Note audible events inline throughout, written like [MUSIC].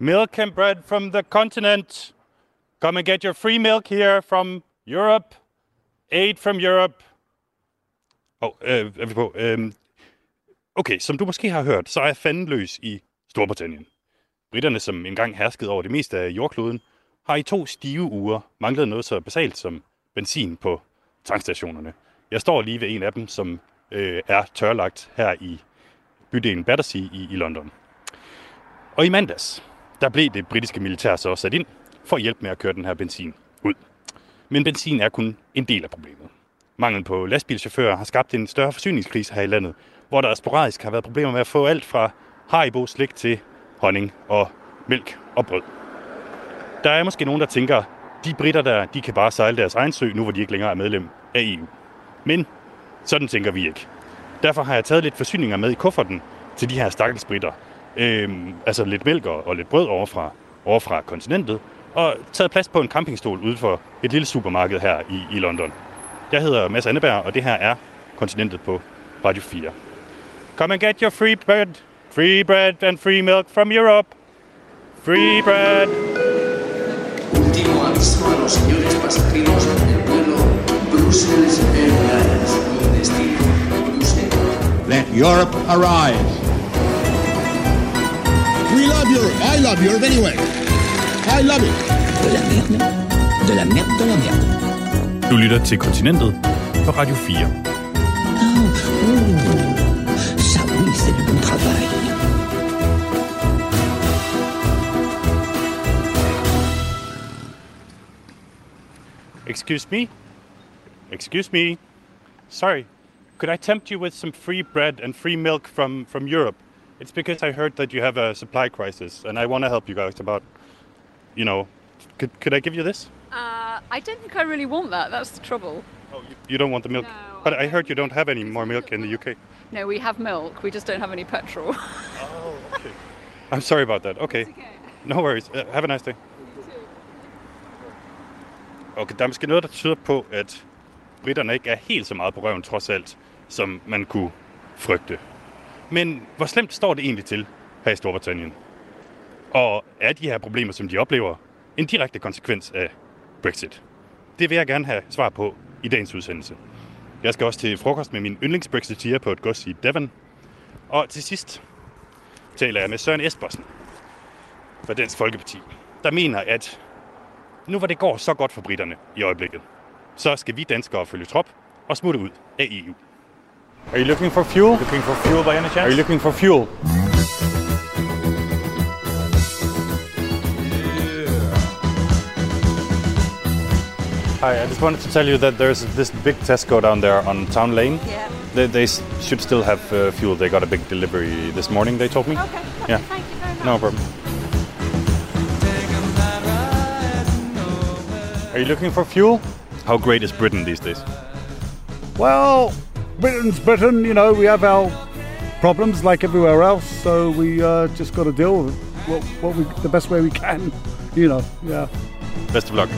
Milk and bread from the continent. Come and get your free milk here from Europe. Aid from Europe. Oh, øh, er vi på? Øhm, okay, som du måske har hørt, så er fanden løs i Storbritannien. Britterne, som engang herskede over det meste af jordkloden, har i to stive uger manglet noget så basalt som benzin på tankstationerne. Jeg står lige ved en af dem, som øh, er tørlagt her i bydelen Battersea i, i London. Og i mandags, der blev det britiske militær så sat ind for at hjælpe med at køre den her benzin ud. Men benzin er kun en del af problemet. Manglen på lastbilchauffører har skabt en større forsyningskrise her i landet, hvor der sporadisk har været problemer med at få alt fra Haribo slik til honning og mælk og brød. Der er måske nogen, der tænker, de britter der, de kan bare sejle deres egen sø, nu hvor de ikke længere er medlem af EU. Men sådan tænker vi ikke. Derfor har jeg taget lidt forsyninger med i kufferten til de her stakkels britter. Øhm, altså lidt mælk og lidt brød over fra, over fra kontinentet, og taget plads på en campingstol ude for et lille supermarked her i, i London. Jeg hedder Mads Anneberg, og det her er Kontinentet på Radio 4. Come and get your free bread, free bread and free milk from Europe. Free bread. Último aviso a los señores pasajeros del vuelo Brussels Airlines destino Bruselas. Let Europe arise. We love Europe. I love Europe anyway. I love it. De la merde, de la merde, de la merde. Du lytter til Kontinentet på Radio 4. Ça oui, c'est du bon travail. Excuse me? Excuse me? Sorry, could I tempt you with some free bread and free milk from, from Europe? It's because I heard that you have a supply crisis and I want to help you guys about, you know, could, could I give you this? Uh, I don't think I really want that. That's the trouble. Oh, you, you don't want the milk? No, but I I heard you don't have any more milk in the UK. No, we have milk. We just don't have any petrol. [LAUGHS] Oh, okay. I'm sorry about that. Okay. No worries. Uh, have a nice day. Okay, der er måske noget, der tyder på, at britterne ikke er helt så meget på røven, trods alt, som man kunne frygte. Men hvor slemt står det egentlig til her i Storbritannien? Og er de her problemer, som de oplever, en direkte konsekvens af Brexit? Det vil jeg gerne have svar på i dagens udsendelse. Jeg skal også til frokost med min yndlingsbrexiteer på et gods i Devon. Og til sidst taler jeg med Søren Espersen fra Dansk Folkeparti, der mener, at nu hvor det går så godt for britterne i øjeblikket, så skal vi danskere følge trop og smutte ud af EU. Are you looking for fuel? Looking for fuel by any chance? Are you looking for fuel? Hi, I just wanted to tell you that there's this big Tesco down there on Town Lane. Yeah. They, they should still have uh, fuel. They got a big delivery this morning, they told me. Okay. Yeah. Thank you very much. No problem. Are you looking for fuel? How great is Britain these days? Well, Britain's Britain, you know, we have our problems like everywhere else, so we uh, just got to deal with what, what we, the best way we can, [LAUGHS] you know, yeah. Best of luck.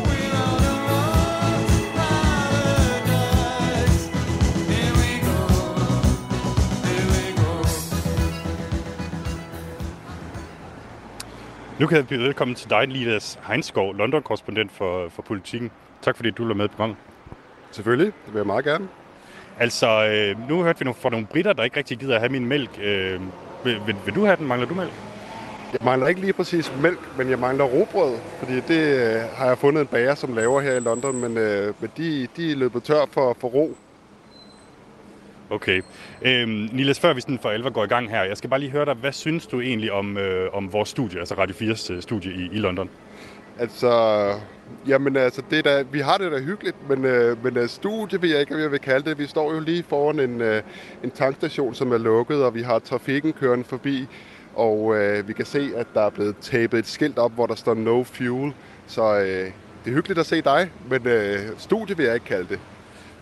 Nu kan jeg byde velkommen til dig, Lidas Heinskov, London-korrespondent for, for Politiken. Tak fordi du er med i programmet. Selvfølgelig, det vil jeg meget gerne. Altså, øh, nu hørte vi nogle, fra nogle britter, der ikke rigtig gider at have min mælk. Øh, vil, vil, vil du have den? Mangler du mælk? Jeg mangler ikke lige præcis mælk, men jeg mangler råbrød, fordi det øh, har jeg fundet en bager, som laver her i London, men, øh, men de, de er løbet tør for, for ro. Okay. Øhm, Niels, før vi sådan for alvor går i gang her, jeg skal bare lige høre dig, hvad synes du egentlig om, øh, om vores studie, altså Radio 4's øh, studie i, i London? Altså, jamen altså, det der, vi har det da hyggeligt, men, øh, men øh, studie vil jeg ikke, hvad jeg vil kalde det. Vi står jo lige foran en, øh, en tankstation, som er lukket, og vi har trafikken kørende forbi, og øh, vi kan se, at der er blevet tabet et skilt op, hvor der står no fuel. Så øh, det er hyggeligt at se dig, men øh, studie vil jeg ikke kalde det.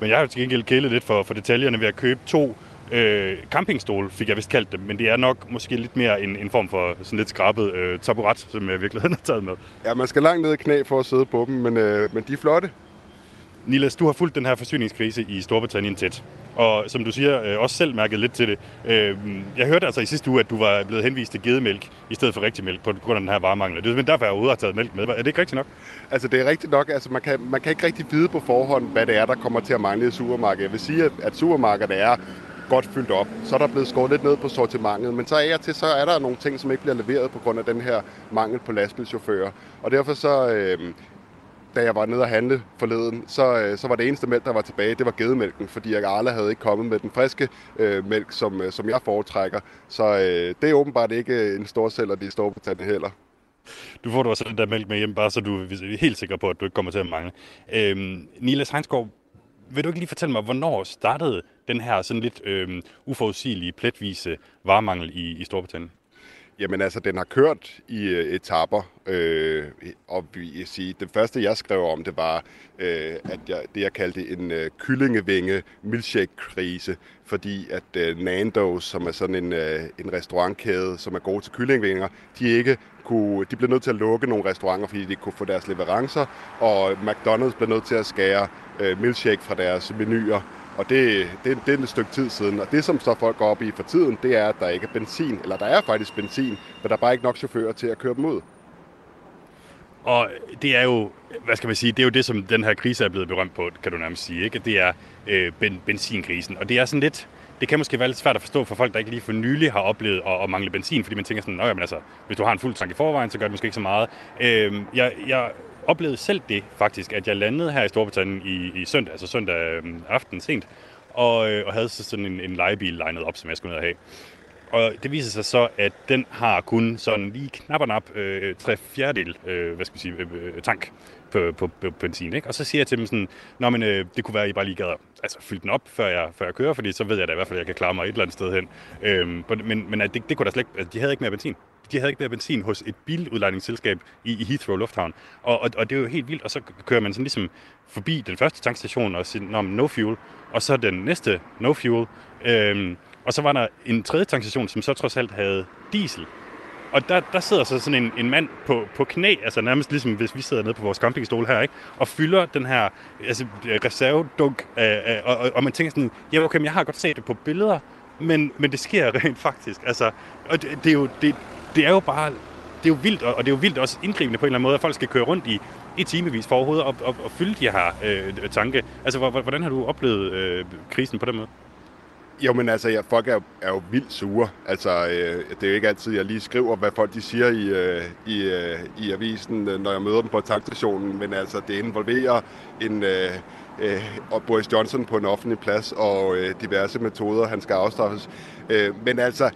Men jeg har jo til gengæld kælet lidt for, for detaljerne ved at købe to øh, campingstole, fik jeg vist kaldt dem. Men det er nok måske lidt mere en, en form for sådan lidt skrabet øh, taburet, som jeg i virkeligheden har taget med. Ja, man skal langt ned i knæ for at sidde på dem, men, øh, men de er flotte. Nilas, du har fulgt den her forsyningskrise i Storbritannien tæt, og som du siger, øh, også selv mærket lidt til det. Øh, jeg hørte altså i sidste uge, at du var blevet henvist til gedemælk i stedet for rigtig mælk på grund af den her varemangel. Det er derfor, jeg overhovedet har taget mælk med. Er det ikke rigtigt nok? Altså det er rigtigt nok, altså man kan, man kan ikke rigtig vide på forhånd, hvad det er, der kommer til at mangle i supermarkedet. Jeg vil sige, at, at supermarkedet er godt fyldt op. Så er der blevet skåret lidt ned på sortimentet, men så er jeg til, så er der nogle ting, som ikke bliver leveret på grund af den her mangel på lastbilchauffører. Og derfor så, øh, da jeg var nede og handle forleden, så, øh, så var det eneste mælk, der var tilbage, det var gedemælken, fordi jeg Arla havde ikke kommet med den friske øh, mælk, som, øh, som jeg foretrækker. Så øh, det er åbenbart ikke en stor sælger, de står på tanden heller. Du får du også den der mælk med hjem, bare så du er helt sikker på, at du ikke kommer til at mangle. Øhm, Nilas Heinsgaard, vil du ikke lige fortælle mig, hvornår startede den her sådan lidt øh, uforudsigelige, pletvise varemangel i, i Storbritannien? Jamen altså, den har kørt i øh, etapper, øh, og vi sige, det første jeg skrev om, det var, øh, at jeg, det jeg kaldte en øh, kyllingevinge milkshake-krise, fordi at øh, Nando's, som er sådan en, øh, en restaurantkæde, som er god til kyllingevinger, de ikke kunne, de blev nødt til at lukke nogle restauranter, fordi de ikke kunne få deres leverancer, og McDonald's blev nødt til at skære øh, milkshake fra deres menuer. Og det, det, det er et stykke tid siden. Og det, som så folk går op i for tiden, det er, at der ikke er benzin. Eller der er faktisk benzin, men der er bare ikke nok chauffører til at køre dem ud. Og det er jo, hvad skal man sige, det er jo det, som den her krise er blevet berømt på, kan du nærmest sige, ikke? Det er øh, ben, benzinkrisen. Og det er sådan lidt, det kan måske være lidt svært at forstå for folk, der ikke lige for nylig har oplevet at, at mangle benzin, fordi man tænker sådan, men altså, hvis du har en fuld tank i forvejen, så gør det måske ikke så meget. Øh, jeg, jeg oplevede selv det faktisk, at jeg landede her i Storbritannien i, i søndag, altså søndag øh, aften sent, og, øh, og havde så sådan en, en legebil legnet op, som jeg skulle ned og have. Og det viser sig så, at den har kun sådan lige knap og nap øh, tre fjerdedel, øh, hvad skal man sige, øh, øh tank på, på, på benzin. Ikke? Og så siger jeg til dem sådan, Nå, men øh, det kunne være, at I bare lige gad altså, fylde den op, før jeg, før jeg kører, fordi så ved jeg da i hvert fald, at jeg kan klare mig et eller andet sted hen. Øh, men men at det, det kunne da slet ikke, altså, de havde ikke mere benzin. De havde ikke mere benzin hos et biludlejningsselskab i, i Heathrow Lufthavn. Og, og, og det er jo helt vildt, og så kører man sådan ligesom forbi den første tankstation og siger, Nå, no fuel, og så den næste no fuel. Øhm, og så var der en tredje tankstation, som så trods alt havde diesel. Og der, der sidder så sådan en, en mand på, på knæ, altså nærmest ligesom hvis vi sidder nede på vores campingstol her, ikke? og fylder den her altså, reservedunk, øh, øh, og, og, og man tænker sådan, ja okay, men jeg har godt set det på billeder, men, men det sker [LAUGHS] rent faktisk. Altså, og det, det, er jo, det, det er jo bare, det er jo vildt, og det er jo vildt også indgribende på en eller anden måde, at folk skal køre rundt i, i timevis for overhovedet og, og, og fylde de her øh, tanke. Altså, hvordan har du oplevet øh, krisen på den måde? Jo, men altså, ja, folk er jo, er jo vildt sure. Altså, øh, det er jo ikke altid, jeg lige skriver, hvad folk de siger i, øh, i, øh, i avisen, øh, når jeg møder dem på tankstationen, men altså, det involverer en... Øh, øh, og Boris Johnson på en offentlig plads, og øh, diverse metoder, han skal afstraffes. Øh, men altså,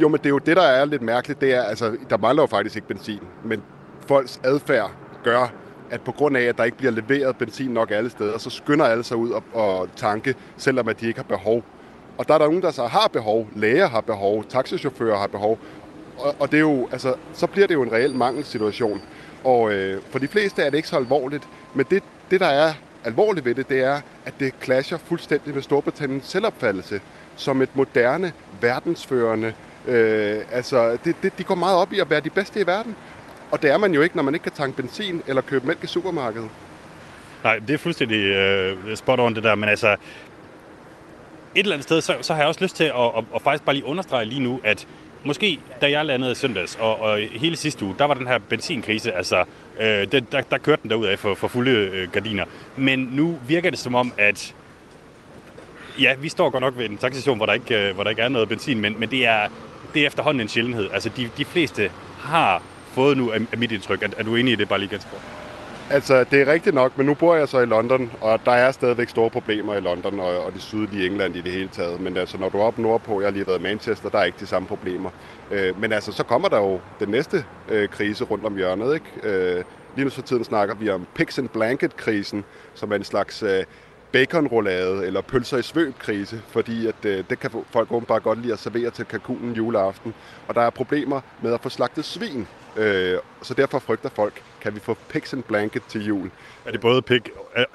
jo, men det er jo det, der er lidt mærkeligt, det er, altså, der mangler jo faktisk ikke benzin, men folks adfærd gør, at på grund af, at der ikke bliver leveret benzin nok alle steder, så skynder alle sig ud og, og tanke, selvom at de ikke har behov. Og der er der nogen, der så har behov, læger har behov, taxichauffører har behov, og, og det er jo, altså, så bliver det jo en reel mangelsituation. Og øh, for de fleste er det ikke så alvorligt, men det, det, der er alvorligt ved det, det er, at det clasher fuldstændig med Storbritanniens selvopfattelse som et moderne, verdensførende Øh, altså, det, det, de går meget op i at være de bedste i verden. Og det er man jo ikke, når man ikke kan tanke benzin eller købe mælk i supermarkedet. Nej, det er fuldstændig øh, spot on det der, men altså, et eller andet sted, så, så har jeg også lyst til at, at, at faktisk bare lige understrege lige nu, at måske da jeg landede i søndags, og, og hele sidste uge, der var den her benzinkrise, altså, øh, det, der, der kørte den derud af for, for fulde øh, gardiner. Men nu virker det som om, at ja, vi står godt nok ved en taxistation, hvor der ikke, øh, hvor der ikke er noget benzin, men, men det, er, det er efterhånden en sjældenhed. Altså, de, de fleste har fået nu af mit indtryk. Er, er du enig i det, bare lige ganske Altså, det er rigtigt nok, men nu bor jeg så i London, og der er stadigvæk store problemer i London og, og det sydlige England i det hele taget. Men altså, når du er oppe nordpå, jeg har lige været i Manchester, der er ikke de samme problemer. Øh, men altså, så kommer der jo den næste øh, krise rundt om hjørnet, ikke? Øh, lige nu så tiden snakker vi om Pigs and Blanket-krisen, som er en slags øh, baconroulade eller pølser i svøb-krise, fordi at, øh, det kan folk åbenbart godt lide at servere til kalkunen juleaften. Og der er problemer med at få slagtet svin, øh, så derfor frygter folk, kan vi få pigs and blanket til jul? Er det både pig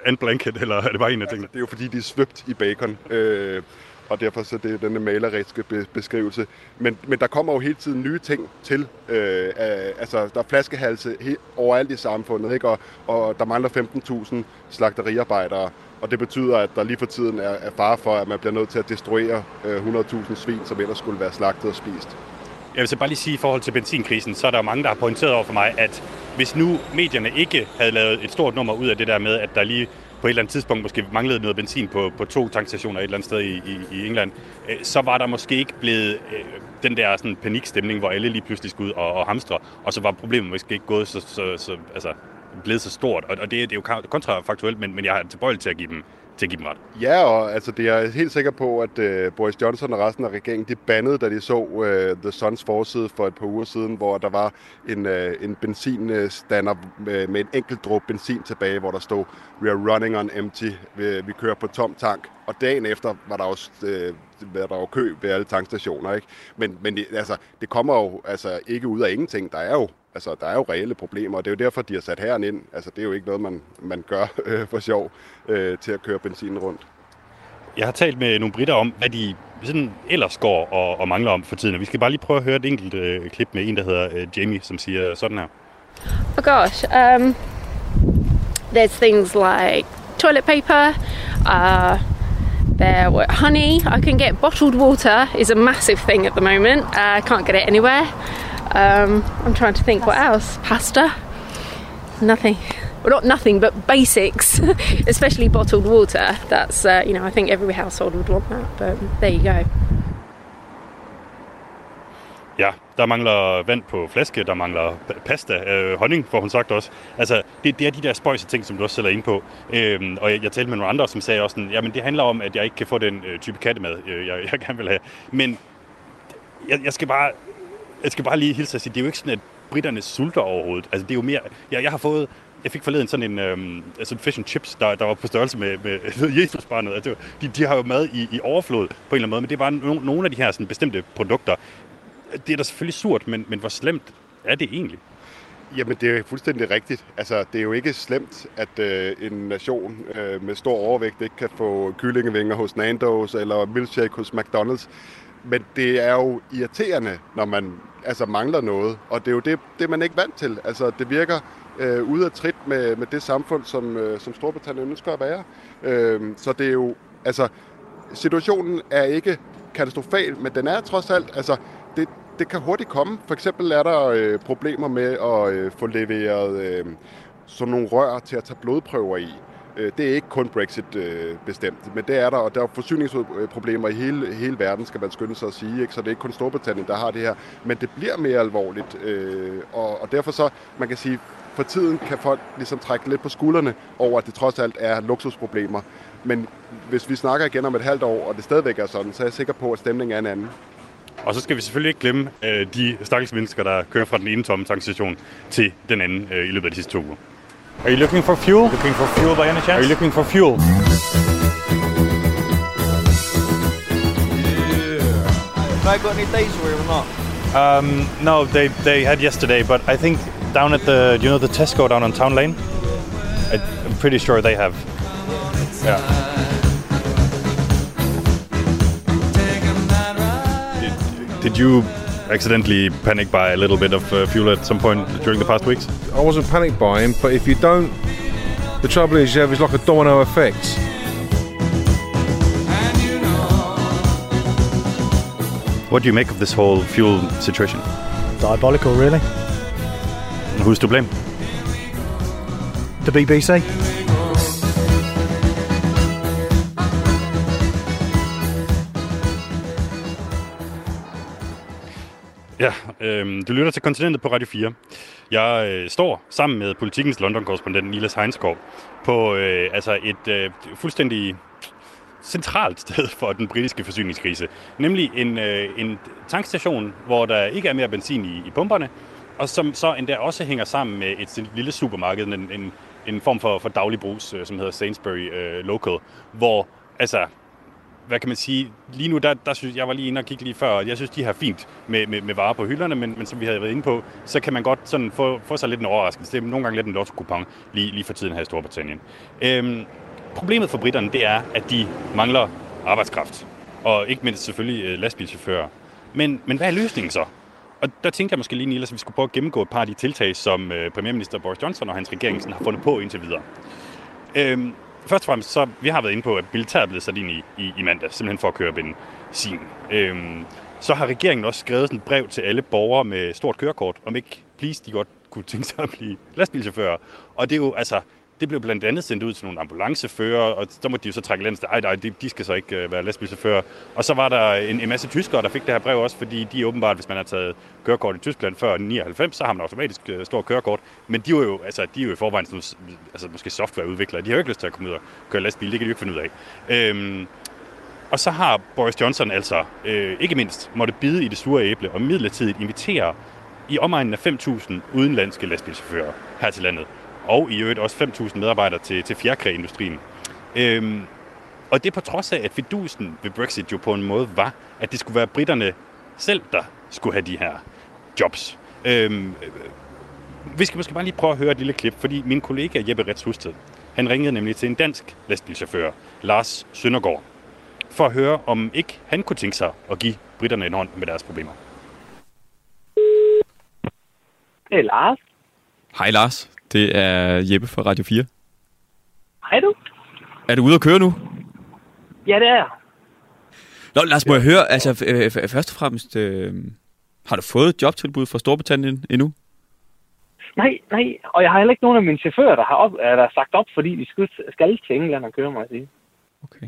and blanket, eller er det bare en af tingene? Altså, det er jo fordi, de er svøbt i bacon. Øh, og derfor så det er denne maleriske beskrivelse. Men, men der kommer jo hele tiden nye ting til. Øh, øh, altså, der er flaskehalse he- overalt i samfundet, ikke? Og, og der mangler 15.000 slagteriarbejdere, og det betyder, at der lige for tiden er, er fare for, at man bliver nødt til at destruere øh, 100.000 svin, som ellers skulle være slagtet og spist. Jeg vil så bare lige sige, i forhold til benzinkrisen, så er der jo mange, der har pointeret over for mig, at hvis nu medierne ikke havde lavet et stort nummer ud af det der med, at der lige på et eller andet tidspunkt måske manglede noget benzin på, på to tankstationer et eller andet sted i, i, i England, øh, så var der måske ikke blevet øh, den der sådan panikstemning, hvor alle lige pludselig skulle ud og, og hamstre, og så var problemet måske ikke gået så, så, så altså, blevet så stort. Og, og det, det er jo kontrafaktuelt, men, men jeg har tilbøjelig til at give dem til at give dem ret. Ja, og altså, det er jeg helt sikker på, at øh, Boris Johnson og resten af regeringen, de bandede, da de så øh, The Suns forside for et par uger siden, hvor der var en, øh, en benzinstander med, med en enkelt dråbe benzin tilbage, hvor der stod, we are running on empty, vi, vi kører på tom tank. Og dagen efter var der også øh, var der jo kø ved alle tankstationer, ikke? Men, men det, altså, det kommer jo altså, ikke ud af ingenting. Der er jo Altså, der er jo reelle problemer, og det er jo derfor, de har sat herren ind. Altså, det er jo ikke noget, man, man gør [LAUGHS] øh, for sjov øh, til at køre benzinen rundt. Jeg har talt med nogle britter om, hvad de sådan ellers går og, og mangler om for tiden. Og vi skal bare lige prøve at høre et enkelt øh, klip med en, der hedder øh, Jamie, som siger sådan her. Oh gosh, um, there's things like toilet paper, uh, there were honey. I can get bottled water is a massive thing at the moment. Uh, I can't get it anywhere. Um, I'm trying to think what else. Pasta, nothing. Well, not nothing, but basics, [LAUGHS] especially bottled water. That's uh, you know I think every household would want that. But there you go. Ja, der mangler vand på flaske, der mangler pa- pasta, øh, honning, får hun sagt også. Altså, det, det er de der spøjse ting, som du også selv er inde på. Øhm, og jeg, jeg talte med nogle andre, som sagde også sådan, jamen det handler om, at jeg ikke kan få den øh, type kattemad, øh, jeg, jeg gerne vil have. Men jeg, jeg skal bare jeg skal bare lige hilse og sige, det er jo ikke sådan, at britterne sulter overhovedet. Altså, det er jo mere... Jeg, jeg har fået... Jeg fik forleden sådan en øhm, altså fish and chips, der, der var på størrelse med, med [LAUGHS] Jesusbarnet. Altså, de, de har jo mad i, i overflod på en eller anden måde, men det er bare no, nogle af de her sådan, bestemte produkter. Det er da selvfølgelig surt, men, men hvor slemt er det egentlig? Jamen, det er fuldstændig rigtigt. Altså, det er jo ikke slemt, at øh, en nation øh, med stor overvægt ikke kan få kyllingevinger hos Nando's eller milkshake hos McDonald's. Men det er jo irriterende, når man altså, mangler noget. Og det er jo det, det man ikke vant til. Altså, det virker øh, ude af trit med, med det samfund, som, øh, som Storbritannien ønsker at være. Øh, så det er jo... Altså, situationen er ikke katastrofal, men den er trods alt... Altså, det, det kan hurtigt komme. For eksempel er der øh, problemer med at øh, få leveret øh, sådan nogle rør til at tage blodprøver i. Øh, det er ikke kun Brexit øh, bestemt, men det er der, og der er forsyningsproblemer i hele, hele verden, skal man skynde sig at sige. Ikke? Så det er ikke kun Storbritannien, der har det her. Men det bliver mere alvorligt, øh, og, og derfor så, man kan sige, for tiden kan folk ligesom trække lidt på skuldrene over, at det trods alt er luksusproblemer. Men hvis vi snakker igen om et halvt år, og det stadigvæk er sådan, så er jeg sikker på, at stemningen er en anden. Og så skal vi selvfølgelig ikke glemme øh, de stakkels mennesker, der kører fra den ene tomme tankstation til den anden øh, i løbet af de sidste to uger. Are you looking for fuel? Looking for fuel by any chance? Are you looking for fuel? Have I got any diesel here or not? Um, no, they, they had yesterday, but I think down at the, you know, the Tesco down on Town Lane? I, I'm pretty sure they have. Yeah. Did, did you accidentally panic buy a little bit of uh, fuel at some point during the past weeks? I wasn't panic buying, but if you don't, the trouble is, yeah, it's like a domino effect. What do you make of this whole fuel situation? Diabolical, really. And who's to blame? The BBC. Ja, øh, du lytter til Kontinentet på Radio 4. Jeg øh, står sammen med politikens London-korrespondent Nilas Heinsgaard på øh, altså et øh, fuldstændig centralt sted for den britiske forsyningskrise. Nemlig en, øh, en tankstation, hvor der ikke er mere benzin i, i pumperne, og som så endda også hænger sammen med et lille supermarked, en, en, en form for, for daglig brus, øh, som hedder Sainsbury øh, Local, hvor altså hvad kan man sige, lige nu, der, der synes jeg var lige inde og kigge lige før, og jeg synes, de har fint med, med, med varer på hylderne, men, men som vi havde været inde på, så kan man godt sådan få, få sig lidt en overraskelse. Det er nogle gange lidt en lotto lige, lige for tiden her i Storbritannien. Øhm, problemet for britterne, det er, at de mangler arbejdskraft. og ikke mindst selvfølgelig øh, lastbilchauffører. Men, men hvad er løsningen så? Og der tænkte jeg måske lige, Niels, at vi skulle prøve at gennemgå et par af de tiltag, som øh, premierminister Boris Johnson og hans regering sådan, har fundet på indtil videre. Øhm, først og fremmest, så vi har været inde på, at militæret er blevet sat ind i, i, i mandag, simpelthen for at køre benzin. Øhm, så har regeringen også skrevet sådan et brev til alle borgere med stort kørekort, om ikke, please, de godt kunne tænke sig at blive lastbilchauffører. Og det er jo, altså, det blev blandt andet sendt ud til nogle ambulancefører, og så måtte de jo så trække landet, ej, nej, de, de skal så ikke øh, være lastbilchauffører. Og så var der en, en masse tyskere, der fik det her brev også, fordi de åbenbart, hvis man har taget kørekort i Tyskland før 99, så har man automatisk øh, stort kørekort. Men de var jo, altså, de er jo i forvejen sådan, altså, måske softwareudviklere. De har jo ikke lyst til at komme ud og køre lastbil, det kan de jo ikke finde ud af. Øhm, og så har Boris Johnson altså, øh, ikke mindst, måtte bide i det sure æble og midlertidigt invitere i omegnen af 5.000 udenlandske lastbilchauffører her til landet og i øvrigt også 5.000 medarbejdere til, til fjerkræindustrien. Øhm, og det er på trods af, at fidusen ved Brexit jo på en måde var, at det skulle være britterne selv, der skulle have de her jobs. Øhm, vi skal måske bare lige prøve at høre et lille klip, fordi min kollega Jeppe Rets Husted, han ringede nemlig til en dansk lastbilchauffør, Lars Søndergaard, for at høre, om ikke han kunne tænke sig at give britterne en hånd med deres problemer. Det er Lars. Hej Lars. Det er Jeppe fra Radio 4. Hej du. Er du ude at køre nu? Ja, det er jeg. Nå, Lars, må jeg høre, altså øh, først og fremmest, øh, har du fået et jobtilbud fra Storbritannien endnu? Nej, nej, og jeg har heller ikke nogen af mine chauffører, der har, op, der sagt op, fordi de skal, skal til England og køre, jeg sige. Okay.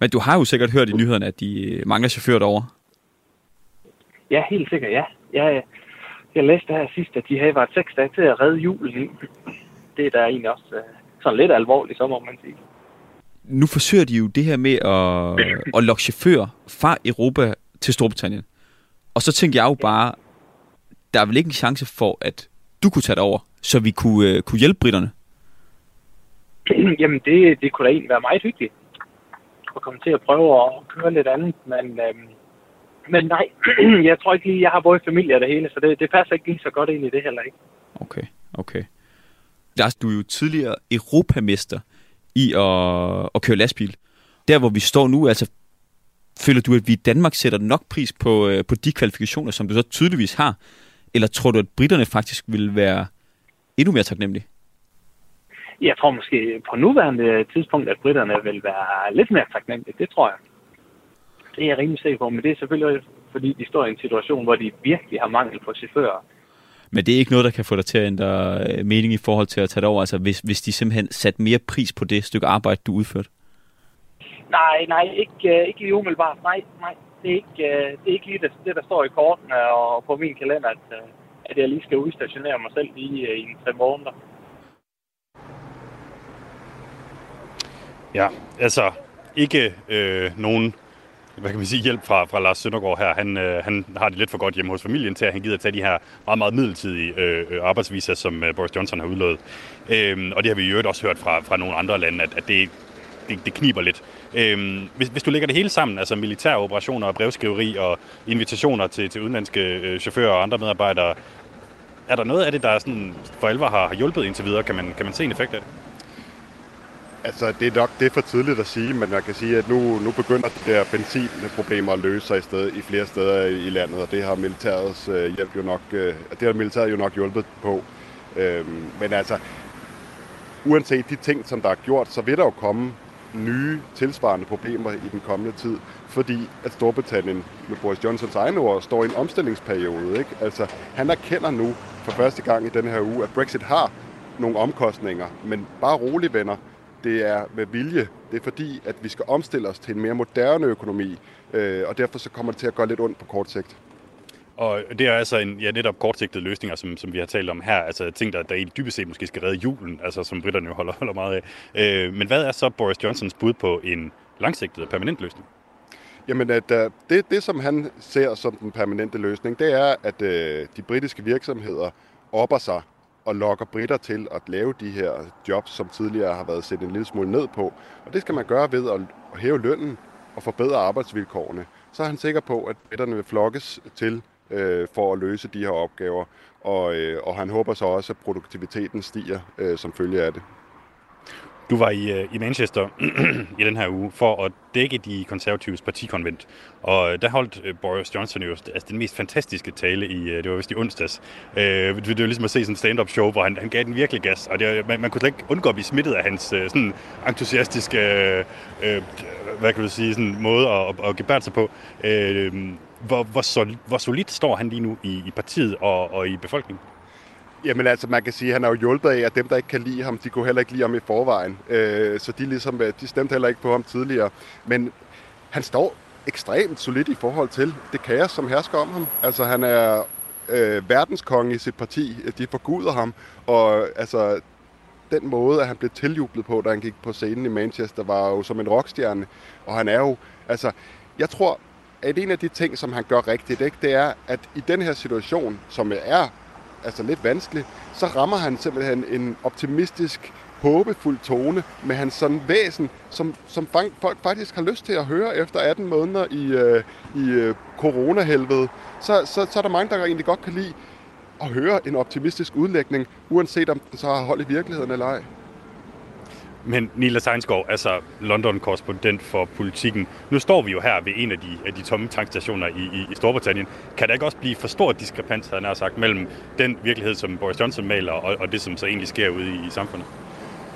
Men du har jo sikkert hørt i nyhederne, at de mangler chauffører derovre. Ja, helt sikkert, ja. Jeg, jeg læste her sidst, at de havde været seks dage til at redde julen. Det er da egentlig også uh, sådan lidt alvorligt, så må man sige. Nu forsøger de jo det her med at, [LAUGHS] at lokke chauffører fra Europa til Storbritannien. Og så tænkte jeg jo bare, der er vel ikke en chance for, at du kunne tage det over, så vi kunne, uh, kunne hjælpe britterne? [CLEARS THROAT] Jamen, det, det kunne da egentlig være meget hyggeligt at komme til at prøve at køre lidt andet, men øhm, men nej, [CLEARS THROAT] jeg tror ikke lige, jeg har både familie og det hele, så det, det passer ikke lige så godt ind i det heller ikke. Okay, okay. Lars, du er jo tidligere europamester i at, at køre lastbil. Der, hvor vi står nu, altså, føler du, at vi i Danmark sætter nok pris på, øh, på de kvalifikationer, som du så tydeligvis har? Eller tror du, at britterne faktisk vil være endnu mere taknemmelige? Jeg tror måske på nuværende tidspunkt, at britterne vil være lidt mere taknemmelige. Det tror jeg. Det er jeg rimelig sikker på, men det er selvfølgelig fordi, de står i en situation, hvor de virkelig har mangel på chauffører. Men det er ikke noget, der kan få dig til at ændre øh, mening i forhold til at tage det over, altså hvis, hvis de simpelthen sat mere pris på det stykke arbejde, du udførte? Nej, nej, ikke, uh, ikke lige umiddelbart. Nej, nej. Det er ikke, uh, det er ikke lige det, det, der står i kortene og på min kalender, at, at jeg lige skal udstationere mig selv lige i en tre måneder. Ja, altså ikke øh, nogen hvad kan man sige, hjælp fra, fra Lars Søndergaard her. Han, øh, han har det lidt for godt hjemme hos familien til, at han gider at tage de her meget, meget midlertidige øh, øh arbejdsviser, som øh, Boris Johnson har udlået. Øh, og det har vi jo også hørt fra, fra nogle andre lande, at, at det, det, det kniber lidt. Øh, hvis, hvis du lægger det hele sammen, altså militære operationer og brevskriveri og invitationer til, til udenlandske øh, chauffører og andre medarbejdere, er der noget af det, der sådan for alvor har, har hjulpet indtil videre? Kan man, kan man se en effekt af det? Altså, det er nok det er for tidligt at sige, men man kan sige, at nu, nu begynder de der benzinproblemer at løse sig i, sted, i flere steder i landet, og det har militærets øh, hjælp jo nok, øh, det har militæret jo nok hjulpet på. Øhm, men altså, uanset de ting, som der er gjort, så vil der jo komme nye tilsvarende problemer i den kommende tid, fordi at Storbritannien med Boris Johnsons egne ord står i en omstillingsperiode. Ikke? Altså, han erkender nu for første gang i denne her uge, at Brexit har nogle omkostninger, men bare rolig venner, det er med vilje. Det er fordi, at vi skal omstille os til en mere moderne økonomi, øh, og derfor så kommer det til at gøre lidt ondt på kort sigt. Og det er altså en, ja, netop kortsigtede løsninger, som, som vi har talt om her. Altså ting, der, der i dybest set måske skal redde julen, altså som britterne jo holder, holder meget af. Øh, men hvad er så Boris Johnsons bud på en langsigtet og permanent løsning? Jamen, at, uh, det, det, som han ser som den permanente løsning, det er, at uh, de britiske virksomheder opper sig og lokker britter til at lave de her jobs, som tidligere har været set en lille smule ned på. Og det skal man gøre ved at hæve lønnen og forbedre arbejdsvilkårene. Så er han sikker på, at britterne vil flokkes til øh, for at løse de her opgaver, og, øh, og han håber så også, at produktiviteten stiger øh, som følge af det. Du var i, øh, i Manchester [CLEARS THROAT] i den her uge for at dække de konservatives partikonvent. Og der holdt øh, Boris Johnson jo altså, den mest fantastiske tale i, øh, det var vist i onsdags. Øh, det, det var ligesom at se sådan en stand-up show, hvor han, han gav den virkelig gas. Og det, man, man kunne slet ikke undgå at blive smittet af hans sådan entusiastiske, øh, øh, hvad kan du sige, sådan måde at, at, at gebære sig på. Øh, hvor, hvor, sol, hvor solidt står han lige nu i, i partiet og, og i befolkningen? Jamen altså, man kan sige, at han er jo hjulpet af, at dem, der ikke kan lide ham, de kunne heller ikke lide ham i forvejen. Øh, så de, ligesom, øh, de stemte heller ikke på ham tidligere. Men han står ekstremt solidt i forhold til det kaos, som hersker om ham. Altså, han er øh, verdenskonge i sit parti. De forguder ham. Og altså, den måde, at han blev tiljublet på, da han gik på scenen i Manchester, var jo som en rockstjerne. Og han er jo, altså, jeg tror, at en af de ting, som han gør rigtigt, ikke, det er, at i den her situation, som er altså lidt vanskelig, så rammer han simpelthen en optimistisk, håbefuld tone med hans sådan væsen, som, som folk faktisk har lyst til at høre efter 18 måneder i, øh, i øh, coronahelvede. Så, så, så er der mange, der egentlig godt kan lide at høre en optimistisk udlægning, uanset om den så har hold i virkeligheden eller ej. Men Nila Seinskov, altså London-korrespondent for politikken. Nu står vi jo her ved en af de, af de tomme tankstationer i, i, i Storbritannien. Kan der ikke også blive for stor diskrepans, han har sagt, mellem den virkelighed, som Boris Johnson maler, og, og det, som så egentlig sker ude i, i samfundet?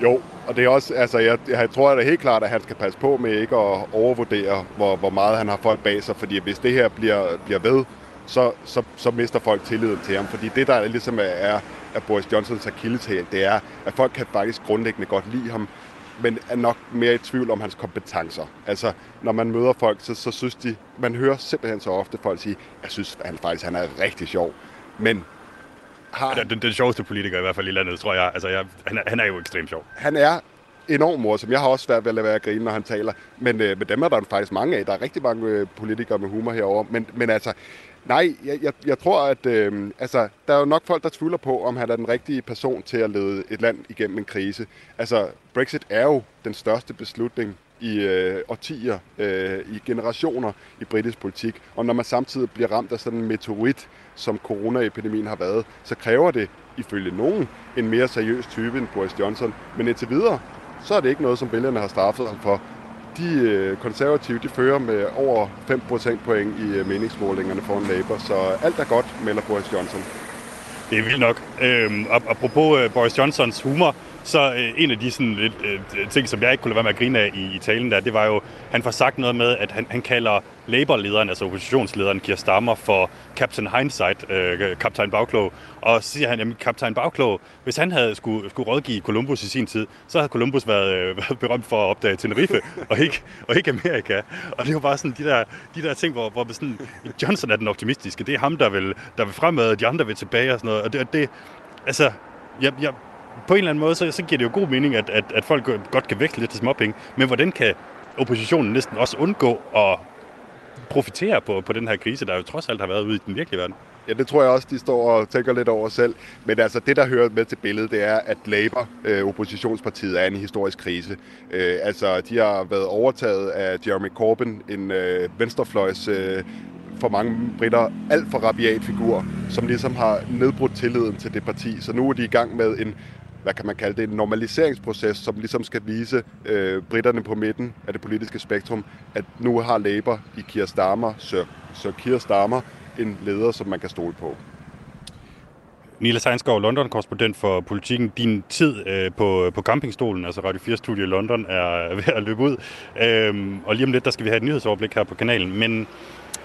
Jo, og det er også, altså jeg, jeg tror da det er helt klart, at han skal passe på med ikke at overvurdere, hvor, hvor meget han har folk bag sig, fordi hvis det her bliver, bliver ved, så, så, så mister folk tilliden til ham. Fordi det, der ligesom er, er Boris Johnsons akilleshæl, det er, at folk kan faktisk grundlæggende godt lide ham, men er nok mere i tvivl om hans kompetencer. Altså, når man møder folk, så, så synes de, man hører simpelthen så ofte folk sige, jeg synes han faktisk, han er rigtig sjov. Men har... Den, den, den sjoveste politiker i hvert fald i landet, tror jeg. Altså, jeg, han, er, han er jo ekstremt sjov. Han er enormt morsom. Jeg har også svært ved at lade være at grine, når han taler. Men, øh, men dem er der faktisk mange af. Der er rigtig mange øh, politikere med humor herover. Men, men altså, Nej, jeg, jeg, jeg tror, at øh, altså, der er jo nok folk, der tvivler på, om han er den rigtige person til at lede et land igennem en krise. Altså, Brexit er jo den største beslutning i øh, årtier, øh, i generationer i britisk politik. Og når man samtidig bliver ramt af sådan en meteorit, som coronaepidemien har været, så kræver det ifølge nogen en mere seriøs type end Boris Johnson. Men indtil videre, så er det ikke noget, som vælgerne har straffet ham for de øh, konservative de fører med over 5 procentpoint i øh, meningsmålingerne foran Labour, så alt er godt, melder Boris Johnson. Det er vildt nok. Øhm, apropos øh, Boris Johnsons humor, så øh, en af de sådan, lidt, øh, ting, som jeg ikke kunne lade være med at grine af i, i talen der, det var jo, han får sagt noget med, at han, han kalder Labour-lederen, altså oppositionslederen Keir Starmer, for Captain Hindsight, øh, kaptajn Bagklog. Og så siger han, at kaptajn Bagklog, hvis han havde skulle, skulle rådgive Columbus i sin tid, så havde Columbus været, øh, [LAUGHS] været berømt for at opdage Tenerife, [LAUGHS] og ikke, og ikke Amerika. Og det var bare sådan de der, de der ting, hvor, hvor sådan, Johnson er den optimistiske. Det er ham, der vil, der vil fremad, og de andre vil tilbage og sådan noget. Og det, det altså, jeg, jeg, på en eller anden måde, så, så giver det jo god mening, at, at, at folk godt kan vækste lidt til småpenge. Men hvordan kan oppositionen næsten også undgå at profitere på, på den her krise, der jo trods alt har været ude i den virkelige verden? Ja, det tror jeg også, de står og tænker lidt over selv. Men altså, det, der hører med til billedet, det er, at Labour, øh, oppositionspartiet, er en historisk krise. Øh, altså, de har været overtaget af Jeremy Corbyn, en øh, venstrefløjs øh, for mange britter alt for rabiat figur, som ligesom har nedbrudt tilliden til det parti. Så nu er de i gang med en hvad kan man kalde det, en normaliseringsproces, som ligesom skal vise øh, britterne på midten af det politiske spektrum, at nu har Labour i Keir Starmer, Sir, Sir Keir Starmer, en leder, som man kan stole på. Nila Seinskov, London-korrespondent for politikken. Din tid øh, på, på campingstolen, altså Radio 4 Studio i London, er [LAUGHS] ved at løbe ud. Øhm, og lige om lidt, der skal vi have et nyhedsoverblik her på kanalen. Men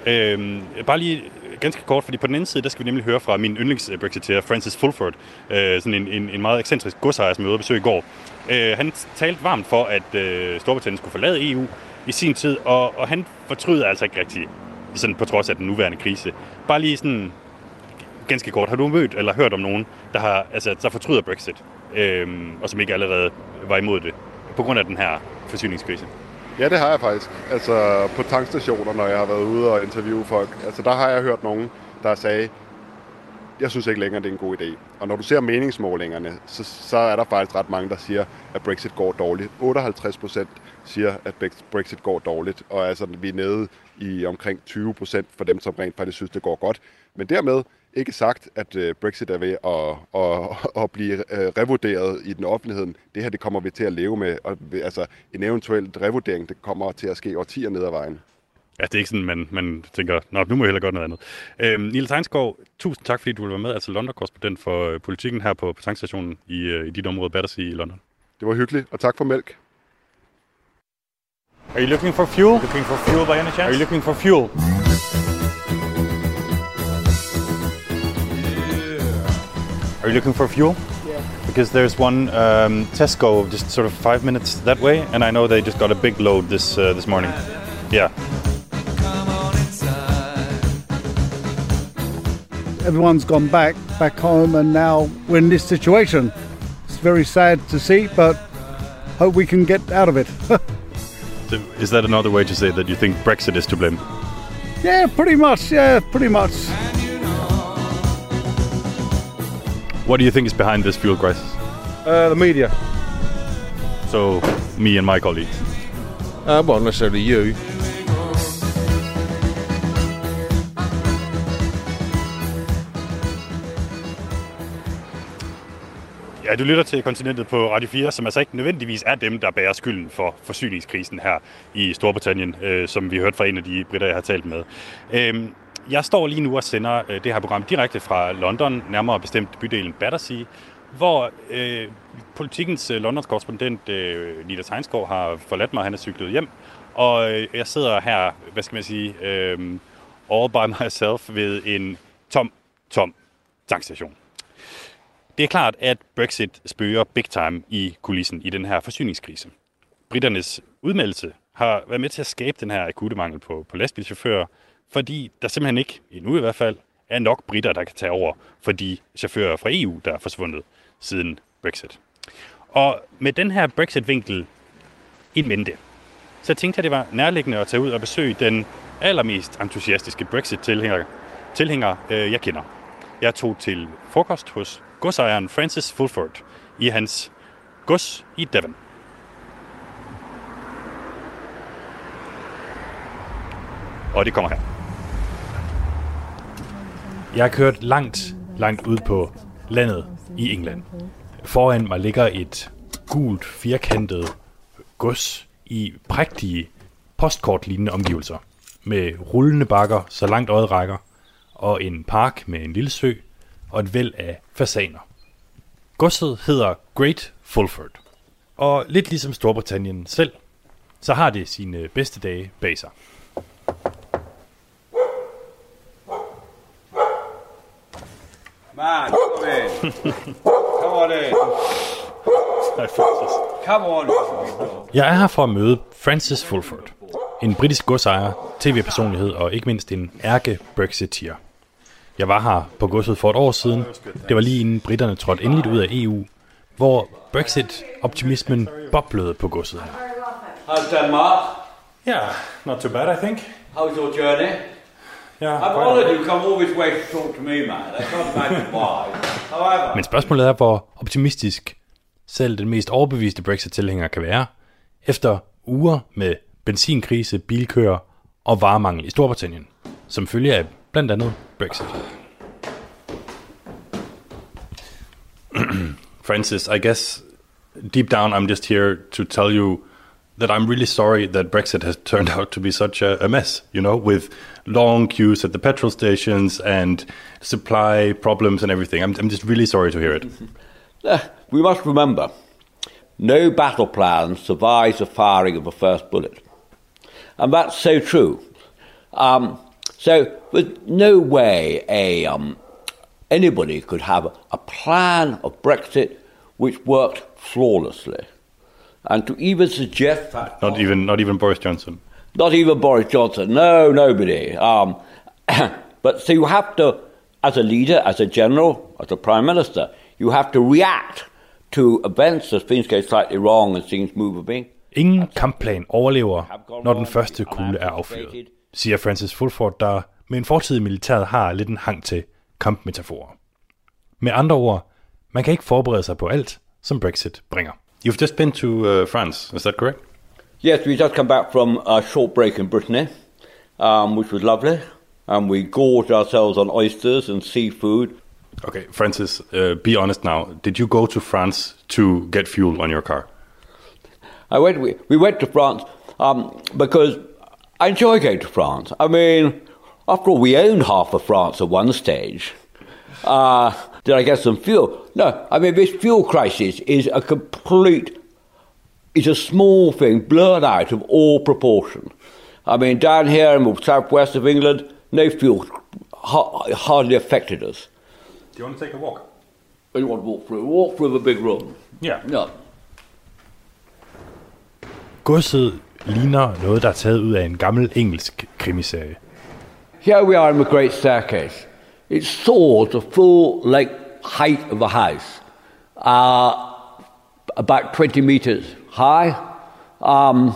øhm, bare lige ganske kort, fordi på den anden side, der skal vi nemlig høre fra min yndlingsbrexiteer, Francis Fulford, øh, sådan en, en, en meget ekscentrisk godsejer, som jeg ude besøg i går. Øh, han talte varmt for, at øh, Storbritannien skulle forlade EU i sin tid, og, og han fortryder altså ikke rigtig, sådan på trods af den nuværende krise. Bare lige sådan ganske kort, har du mødt eller hørt om nogen, der, har, altså, der fortryder Brexit, øh, og som ikke allerede var imod det, på grund af den her forsyningskrise? Ja, det har jeg faktisk. Altså på tankstationer, når jeg har været ude og interviewe folk. Altså der har jeg hørt nogen, der sagde, jeg synes ikke længere, det er en god idé. Og når du ser meningsmålingerne, så, så er der faktisk ret mange, der siger, at Brexit går dårligt. 58 procent siger, at Brexit går dårligt, og altså, vi er nede i omkring 20 procent for dem, som rent faktisk synes, det går godt. Men dermed ikke sagt, at øh, Brexit er ved at, at, [LAUGHS] at blive øh, revurderet i den offentligheden. Det her det kommer vi til at leve med. Og, altså, en eventuel revurdering det kommer til at ske årtier ned ad vejen. Ja, det er ikke sådan, man, man tænker, Nå, nu må jeg hellere gøre noget andet. Øhm, Niels Heinsgaard, tusind tak, fordi du vil være med, altså London-korrespondent for øh, politikken her på, på tankstationen i, øh, i dit område, Battersea i London. Det var hyggeligt, og tak for mælk. Are you looking for fuel? Looking for fuel by any chance? Are you looking for fuel? Are you looking for fuel? Yeah. Because there's one um, Tesco just sort of five minutes that way, and I know they just got a big load this uh, this morning. Yeah. Everyone's gone back back home, and now we're in this situation. It's very sad to see, but hope we can get out of it. [LAUGHS] So is that another way to say that you think Brexit is to blame? yeah, pretty much. Yeah, pretty much. What do you think is behind this fuel crisis? Uh, the media. So me and my colleagues. Uh, well, not necessarily you. Ja, du lytter til Kontinentet på Radio 4, som altså ikke nødvendigvis er dem, der bærer skylden for forsyningskrisen her i Storbritannien, øh, som vi hørte fra en af de britter, jeg har talt med. Øh, jeg står lige nu og sender øh, det her program direkte fra London, nærmere bestemt bydelen Battersea, hvor øh, politikens øh, Londons korrespondent øh, Nita Tegnsgaard har forladt mig, han er cyklet hjem, og øh, jeg sidder her, hvad skal man sige, øh, all by [LAUGHS] myself ved en tom, tom tankstation. Det er klart, at Brexit spøger big time i kulissen i den her forsyningskrise. Britternes udmeldelse har været med til at skabe den her akutte mangel på, på lastbilchauffører, fordi der simpelthen ikke, endnu i hvert fald, er nok britter, der kan tage over for de chauffører fra EU, der er forsvundet siden Brexit. Og med den her Brexit-vinkel i mente, så tænkte jeg, det var nærliggende at tage ud og besøge den allermest entusiastiske Brexit-tilhænger, tilhænger, øh, jeg kender. Jeg tog til frokost hos godsejeren Francis Fulford i hans gods i Devon. Og det kommer her. Jeg har kørt langt, langt ud på landet i England. Foran mig ligger et gult, firkantet gods i prægtige postkortlignende omgivelser. Med rullende bakker, så langt øjet rækker, og en park med en lille sø og et væld af fasaner. Godset hedder Great Fulford. Og lidt ligesom Storbritannien selv, så har det sine bedste dage bag sig. Man, come in. come on in. Come on. Jeg er her for at møde Francis Fulford, en britisk godsejer, tv-personlighed og ikke mindst en ærke Brexiteer. Jeg var her på godset for et år siden. Det var lige inden britterne trådte endeligt ud af EU, hvor Brexit-optimismen boblede på godset her. How's Denmark? Yeah, not too bad, I think. How's your journey? Yeah, I've all you come all this way to talk to me, man. I can't imagine why. However, Men spørgsmålet er, hvor optimistisk selv den mest overbeviste Brexit-tilhænger kan være, efter uger med benzinkrise, bilkøer og varemangel i Storbritannien, som følge af blandt andet Brexit. Francis, I guess deep down I'm just here to tell you that I'm really sorry that Brexit has [LAUGHS] turned out to be such a, a mess, you know, with long queues at the petrol stations and supply problems and everything. I'm, I'm just really sorry to hear it. [LAUGHS] Uh, we must remember, no battle plan survives the firing of the first bullet. And that's so true. Um, so there's no way a, um, anybody could have a plan of Brexit which worked flawlessly. And to even suggest that... Not even, not even Boris Johnson. Not even Boris Johnson. No, nobody. Um, [COUGHS] but so you have to, as a leader, as a general, as a prime minister, you have to react to events as things go slightly wrong and things move a bit. Ingen kampplan overlever, når den første kugle er affyret, siger Francis Fulford, der med en fortid i militæret har lidt en hang til kampmetaforer. Med andre ord, man kan ikke forberede sig på alt, som Brexit bringer. You've just been to uh, France, is that correct? Yes, we just come back from a short break in Brittany, um, which was lovely. and we gorged ourselves on oysters and seafood. Okay, Francis, uh, be honest now. Did you go to France to get fuel on your car? I went. We, we went to France um, because I enjoy going to France. I mean, after all, we owned half of France at one stage. Uh, did I get some fuel? No. I mean, this fuel crisis is a complete. It's a small thing, blurred out of all proportion. I mean, down here in the southwest of England, no fuel ha- hardly affected us. Do you want to take a walk? You want to walk through? Walk through the big room. Yeah. No. Godset ligner noget, der er taget ud af en gammel engelsk krimiserie. Here we are in the Great Staircase. It soars the full like height of a house, uh, about 20 meters high, um,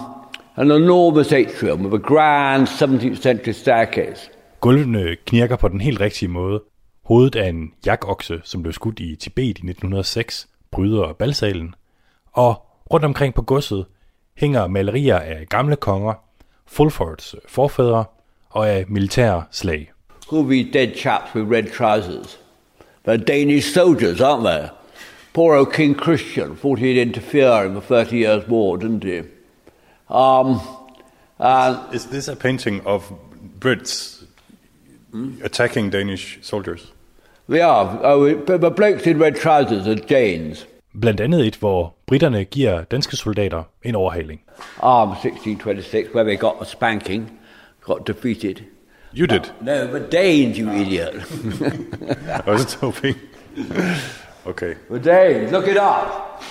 an enormous atrium with a grand 17th century staircase. Gulvene knirker på den helt rigtige måde. Hovedet af en jakokse, som blev skudt i Tibet i 1906, bryder balsalen. Og rundt omkring på godset hænger malerier af gamle konger, Fulfords forfædre og af militære slag. Who be dead chaps with red trousers? They're Danish soldiers, aren't they? Poor old King Christian thought he'd interfere in the Thirty Years' War, didn't he? Um, and Is this a painting of Brits attacking Danish soldiers? they are. Oh, but the blokes in red trousers are Danes. Blandt andet et, hvor britterne giver danske soldater en overhaling. Um, 1626, where they got a spanking, got defeated. You did? No, the Danes, you idiot. [LAUGHS] I was hoping. okay. the Danes, look it up.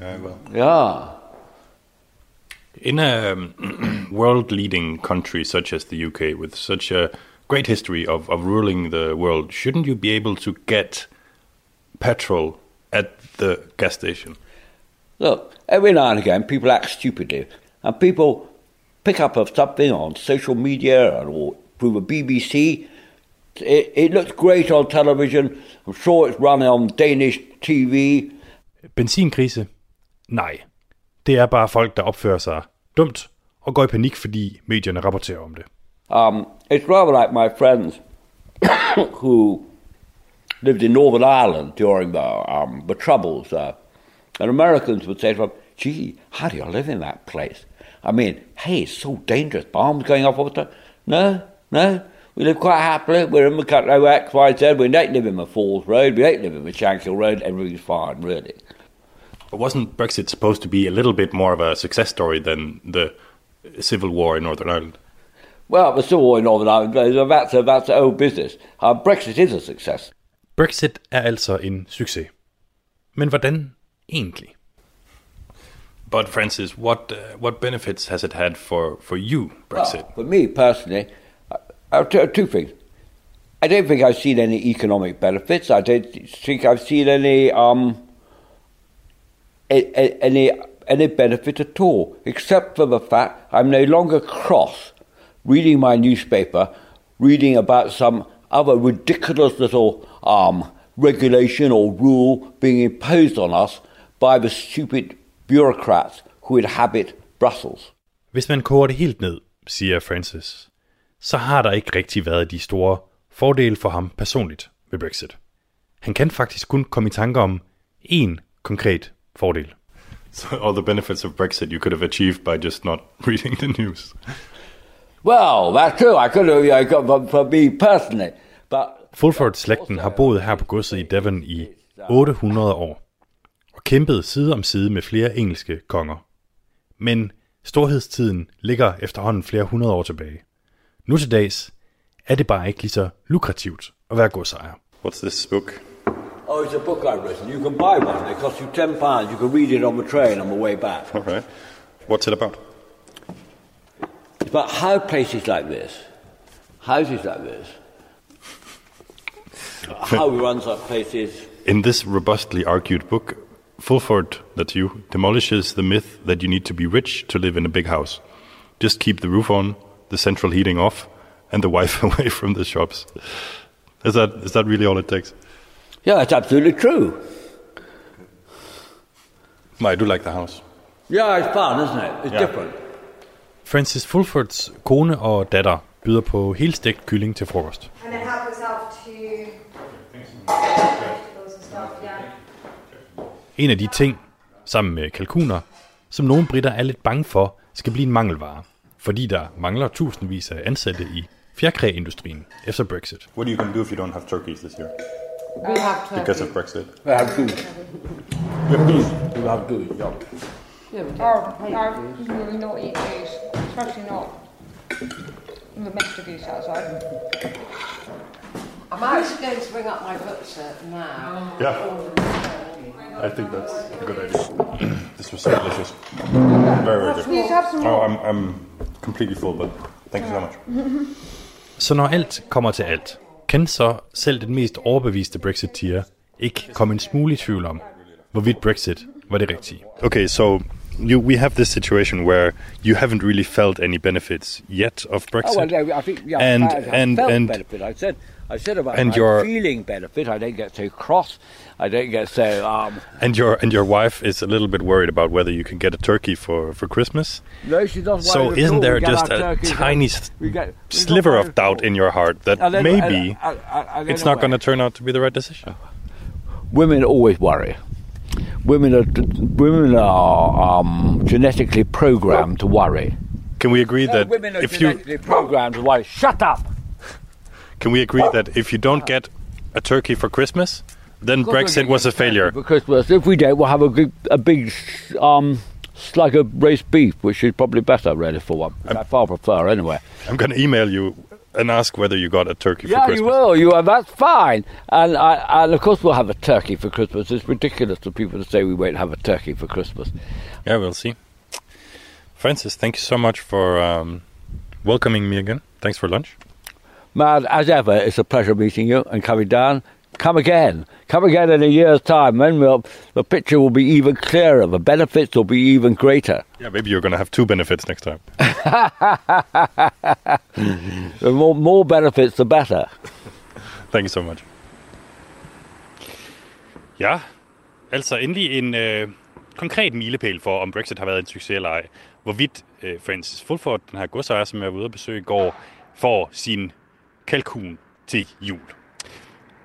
Yeah, well. Yeah. In a um, [CLEARS THROAT] world leading country such as the UK, with such a great history of, of ruling the world, shouldn't you be able to get petrol at the gas station? Look, every now and again, people act stupidly, and people pick up of something on social media or through the BBC. It, it looks great on television. I'm sure it's running on Danish TV. Benzinkrise? Nej. Det er bare folk, der opfører sig dumt og går i panik, fordi medierne rapporterer om det. Um, it's rather like my friends [COUGHS] who lived in Northern Ireland during the, um, the Troubles. Uh, and Americans would say to them, gee, how do you live in that place? I mean, hey, it's so dangerous. Bombs going off all the time. No, no. We live quite happily. We're in the country X, Y, Z. We don't live in the Falls Road. We don't live in the Shankill Road. Everything's fine, really. But wasn't Brexit supposed to be a little bit more of a success story than the civil war in Northern Ireland? Well, the Civil War in Northern Ireland, that's, a, that's old business. Uh, Brexit is a success. Brexit er altså en succes. Men hvordan egentlig? But Francis, what uh, what benefits has it had for, for you, Brexit? Well, for me personally, uh, two, two things. I don't think I've seen any economic benefits. I don't think I've seen any um, any any benefit at all, except for the fact I'm no longer cross reading my newspaper, reading about some other ridiculous little um, regulation or rule being imposed on us by the stupid bureaucrats who inhabit Brussels. Hvis man helt ned, siger Francis, så har der ikke rigtig været de store fordele for ham personligt ved Brexit. Han kan faktisk kun komme i tanker om én konkret fordel. So all the benefits of Brexit you could have achieved by just not [LAUGHS] reading the news. Well, that's true. I could have, I got for, for me personally, but Fulford-slægten har boet her på godset i Devon i 800 år og kæmpet side om side med flere engelske konger. Men storhedstiden ligger efterhånden flere hundrede år tilbage. Nu til dags er det bare ikke lige så lukrativt at være godsejer. What's this book? Oh, it's a book I've written. You can buy one. It costs you ten pounds. You can read it on the train on the way back. All right. What's it about? It's about how places like this, houses like this, how we run such places. In this robustly argued book, Fulford, that's you, demolishes the myth that you need to be rich to live in a big house. Just keep the roof on, the central heating off, and the wife [LAUGHS] away from the shops. Is that is that really all it takes? Yeah, it's absolutely true. I do like the house. Yeah, it's fun, isn't it? It's Yeah. different. Francis Fulfords kone og datter byder på helstegt kylling til frokost. And then help yourself to vegetables and stuff, yeah. En af de ting, sammen med kalkuner, som nogle britter er lidt bange for, skal blive en mangelvare, fordi der mangler tusindvis af ansatte i fjerkræindustrien efter Brexit. What are you going to do if you don't have turkeys this year? We have turkey. Because of Brexit. We have goose. We have goose. We have goose, yeah. Oh, no, we not eat these, especially not the. Geese outside. I'm actually going to bring up my set now. Yeah. I think that's a good idea. [CLEARS THROAT] this was so delicious. Very, very good. Please have some Oh. I'm, I'm completely full, but thank you so much. [LAUGHS] Så når alt kommer til alt, kan så selv den mest overbeviste Brexiteer ikke komme en smule i tvivl om, hvorvidt Brexit var det rigtige. Okay, so you we have this situation where you haven't really felt any benefits yet of Brexit. Oh, well, no, I think, yeah, and I, I and felt and benefit. I said, I said about and your- feeling benefit. I don't get so cross. I don't get so, um, and your and your wife is a little bit worried about whether you can get a turkey for for Christmas. no, she doesn't So isn't there just a tiny get- sliver of doubt in your heart that don't- maybe I- I- I- I it's not going to turn out to be the right decision? women always worry. Women are women are um, genetically programmed to worry. Can we agree No, that women are if you genetically programmed to worry. Shut up. Can we agree that if you don't get a turkey for Christmas, then Brexit was a failure? For Christmas, if we don't, we'll have a big, a big um, slug of roast beef, which is probably better, really, for one. I far prefer, anyway. I'm going to email you and ask whether you got a turkey for Yeah, Christmas. you will. You are. That's fine. And I, and of course, we'll have a turkey for Christmas. It's ridiculous for people to say we won't have a turkey for Christmas. Yeah, we'll see. Francis, thank you so much for um, welcoming me again. Thanks for lunch. Mad, as ever, it's a pleasure meeting you and coming down. Come again. Come again in a year's time. Then we'll, the picture will be even clearer. The benefits will be even greater. Yeah, maybe you're going to have two benefits next time. [LAUGHS] the more, more benefits, the better. Thank you so much. Ja, altså endelig en øh, konkret milepæl for, om Brexit har været en succes eller ej. Hvorvidt øh, Francis Fulford, den her godsejer, som jeg var ude at besøge i går, får sin kalkun til jul.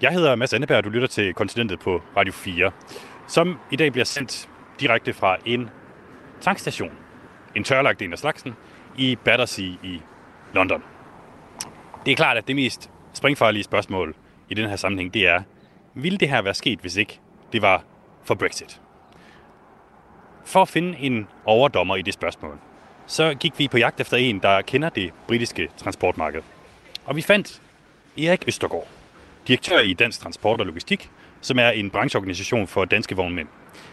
Jeg hedder Mads Anneberg, og du lytter til Kontinentet på Radio 4, som i dag bliver sendt direkte fra en tankstation. En tørlagt en af slagsen i Battersea i London. Det er klart, at det mest springfarlige spørgsmål i den her sammenhæng, det er, ville det her være sket, hvis ikke det var for Brexit? For at finde en overdommer i det spørgsmål, så gik vi på jagt efter en, der kender det britiske transportmarked. Og vi fandt Erik Østergaard, direktør i Dansk Transport og Logistik, som er en brancheorganisation for danske vognmænd.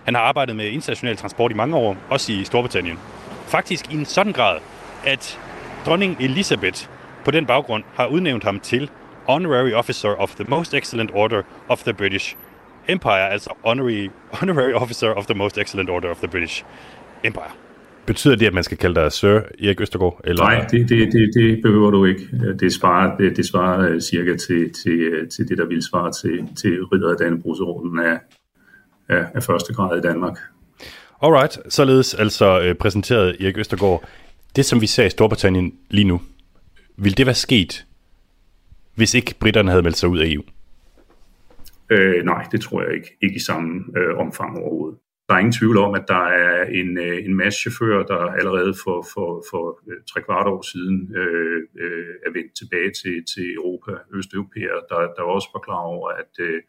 Han har arbejdet med international transport i mange år, også i Storbritannien. Faktisk i en sådan grad, at dronning Elizabeth på den baggrund har udnævnt ham til Honorary Officer of the Most Excellent Order of the British Empire, altså Honorary, Honorary Officer of the Most Excellent Order of the British Empire. Betyder det, at man skal kalde dig Sir Erik Østergaard? Eller? Nej, det, det, det, det behøver du ikke. Det svarer, det, det svarer øh, cirka til, til, øh, til det, der vil svare til, til ridder af Dannebrogsorden af, af, af første grad i Danmark. Alright, således altså øh, præsenteret Erik Østergaard. Det, som vi ser i Storbritannien lige nu, vil det være sket, hvis ikke britterne havde meldt sig ud af EU? Øh, nej, det tror jeg ikke. Ikke i samme øh, omfang overhovedet. Der er ingen tvivl om, at der er en, øh, en masse chauffører, der allerede for, for, for øh, tre kvart år siden øh, øh, er vendt tilbage til, til Europa, Østeuropæer, der, der også var klar over, at, øh,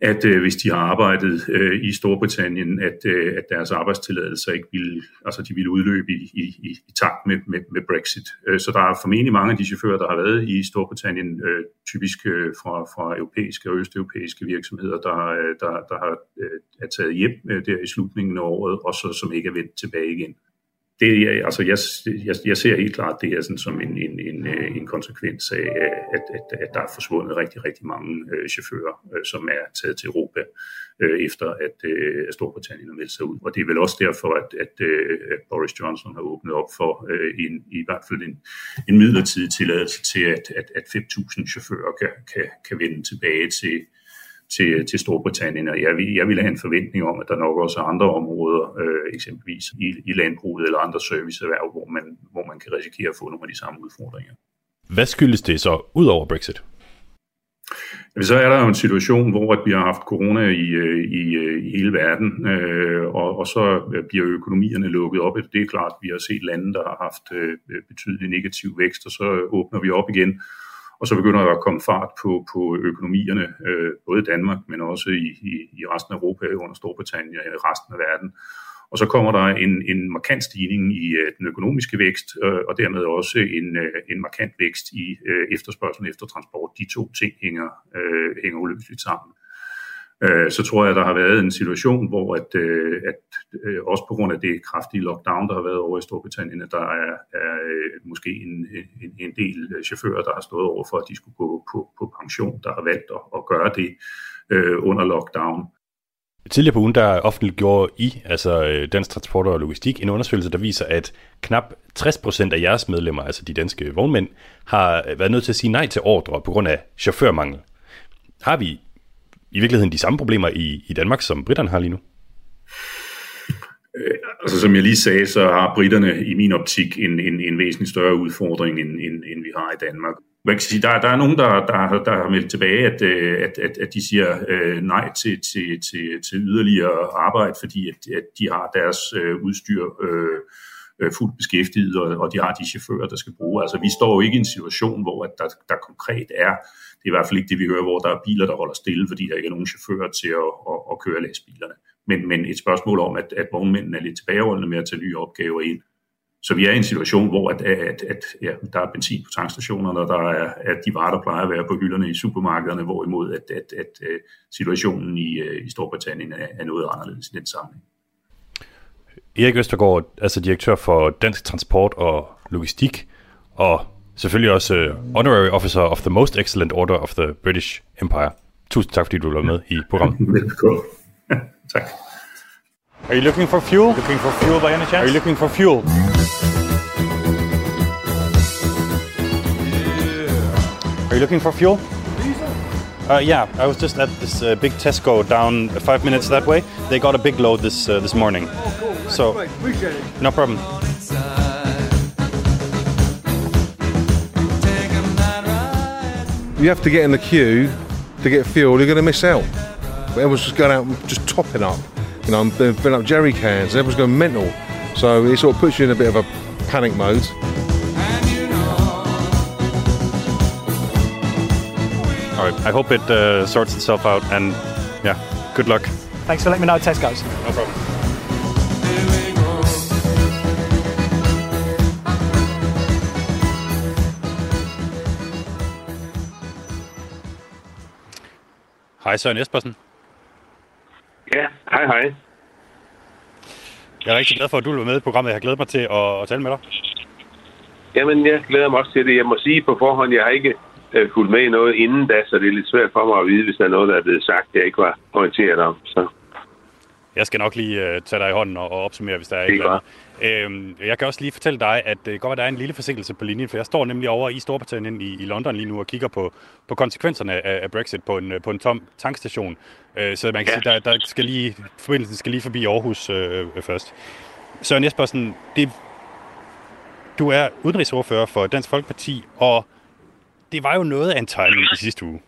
at øh, hvis de har arbejdet øh, i Storbritannien, at, øh, at deres arbejdstilladelser ikke ville, altså de ville udløbe i, i, i, i takt med, med, med Brexit. Øh, så der er formentlig mange af de chauffører, der har været i Storbritannien, øh, typisk øh, fra, fra europæiske og østeuropæiske virksomheder, der, øh, der, der har, øh, er taget hjem øh, der i slutningen af året, og så som ikke er vendt tilbage igen det, altså jeg, jeg, jeg ser helt klart det her sådan som en, en, en, øh, en konsekvens af, at, at, at der er forsvundet rigtig, rigtig mange øh, chauffører, øh, som er taget til Europa, øh, efter at, øh, Storbritannien har meldt sig ud. Og det er vel også derfor, at, at, øh, at Boris Johnson har åbnet op for øh, en, i hvert fald en, en midlertidig tilladelse til, at, at, at 5.000 chauffører kan, kan, kan vende tilbage til, til, til Storbritannien, og jeg, vil- jeg ville have en forventning om, at der nok også er andre områder, øh, eksempelvis i, i landbruget eller andre serviceerhverv, hvor man, hvor man kan risikere at få nogle af de samme udfordringer. Hvad skyldes det så ud over Brexit? Så er der jo en situation, hvor at vi har haft corona i, øh, i, øh, i hele verden, øh, og, og så bliver økonomierne lukket op. Det er klart, vi har set lande, der har haft øh, betydelig negativ vækst, og så åbner vi op igen. Og så begynder der at komme fart på, på økonomierne, øh, både i Danmark, men også i, i, i resten af Europa, under Storbritannien og resten af verden. Og så kommer der en, en markant stigning i øh, den økonomiske vækst, øh, og dermed også en, øh, en markant vækst i øh, efterspørgselen efter transport. De to ting hænger, øh, hænger uløseligt sammen. Øh, Øh, så tror jeg, der har været en situation, hvor at, øh, at øh, også på grund af det kraftige lockdown, der har været over i Storbritannien, at der er, er måske en, en, en del chauffører, der har stået over for, at de skulle gå på, på pension, der har valgt at, at gøre det øh, under lockdown. Tidligere på ugen, der offentliggjorde I, altså Dansk Transport og Logistik, en undersøgelse, der viser, at knap 60% af jeres medlemmer, altså de danske vognmænd, har været nødt til at sige nej til ordre på grund af chaufførmangel. Har vi i virkeligheden de samme problemer i, i Danmark, som britterne har lige nu? Øh, altså som jeg lige sagde, så har britterne i min optik en, en, en væsentlig større udfordring, end, end, end vi har i Danmark. Man kan sige, der, der er nogen, der, der, der har meldt tilbage, at, øh, at, at, at de siger øh, nej til, til, til, til yderligere arbejde, fordi at, at de har deres øh, udstyr øh, øh, fuldt beskæftiget, og, og de har de chauffører, der skal bruge. Altså vi står jo ikke i en situation, hvor at der, der konkret er, det er i hvert fald ikke det, vi hører, hvor der er biler, der holder stille, fordi der ikke er nogen chauffører til at, at, at køre lastbilerne. Men, men et spørgsmål om, at, at vognmændene er lidt tilbageholdende med at tage nye opgaver ind. Så vi er i en situation, hvor at, at, at, ja, der er benzin på tankstationerne, og der er at de varer, der plejer at være på hylderne i supermarkederne, hvorimod at, at, at, at situationen i, øh, i Storbritannien er, er noget anderledes i den sammenhæng. Erik Østergaard, altså direktør for Dansk Transport og Logistik, og selvfølgelig også uh, Honorary Officer of the Most Excellent Order of the British Empire. Tusind tak, fordi du var med i programmet. [LAUGHS] Velkommen. [LAUGHS] tak. Are you looking for fuel? Looking for fuel by any chance? Are you looking for fuel? Are you looking for fuel? Uh, yeah, I was just at this uh, big Tesco down five minutes that way. They got a big load this uh, this morning. So, no problem. You have to get in the queue to get fuel. You're going to miss out. Everyone's just going out and just topping up. You know, and filling up jerry cans. Everyone's going mental. So it sort of puts you in a bit of a panic mode. All right. I hope it uh, sorts itself out, and yeah, good luck. Thanks for letting me know Tesco's. No problem. Hej Søren Espersen. Ja, hej hej. Jeg er rigtig glad for, at du vil være med i programmet. Jeg har glædet mig til at, at tale med dig. Jamen, jeg glæder mig også til det. Jeg må sige på forhånd, jeg har ikke øh, fulgt med i noget inden da, så det er lidt svært for mig at vide, hvis der er noget, der er blevet sagt, jeg ikke var orienteret om. Så Jeg skal nok lige uh, tage dig i hånden og, og opsummere, hvis der er eller andet. Øhm, jeg kan også lige fortælle dig, at det godt, at der er en lille forsinkelse på linjen, for jeg står nemlig over i Storbritannien i, i London lige nu og kigger på, på konsekvenserne af, af Brexit på en, på en tom tankstation. Øh, så man kan ja. sige, der, der skal lige, forbindelsen skal lige forbi Aarhus øh, først. Søren Jespersen, det, du er udenrigsordfører for Dansk Folkeparti, og det var jo noget af en timing i sidste uge.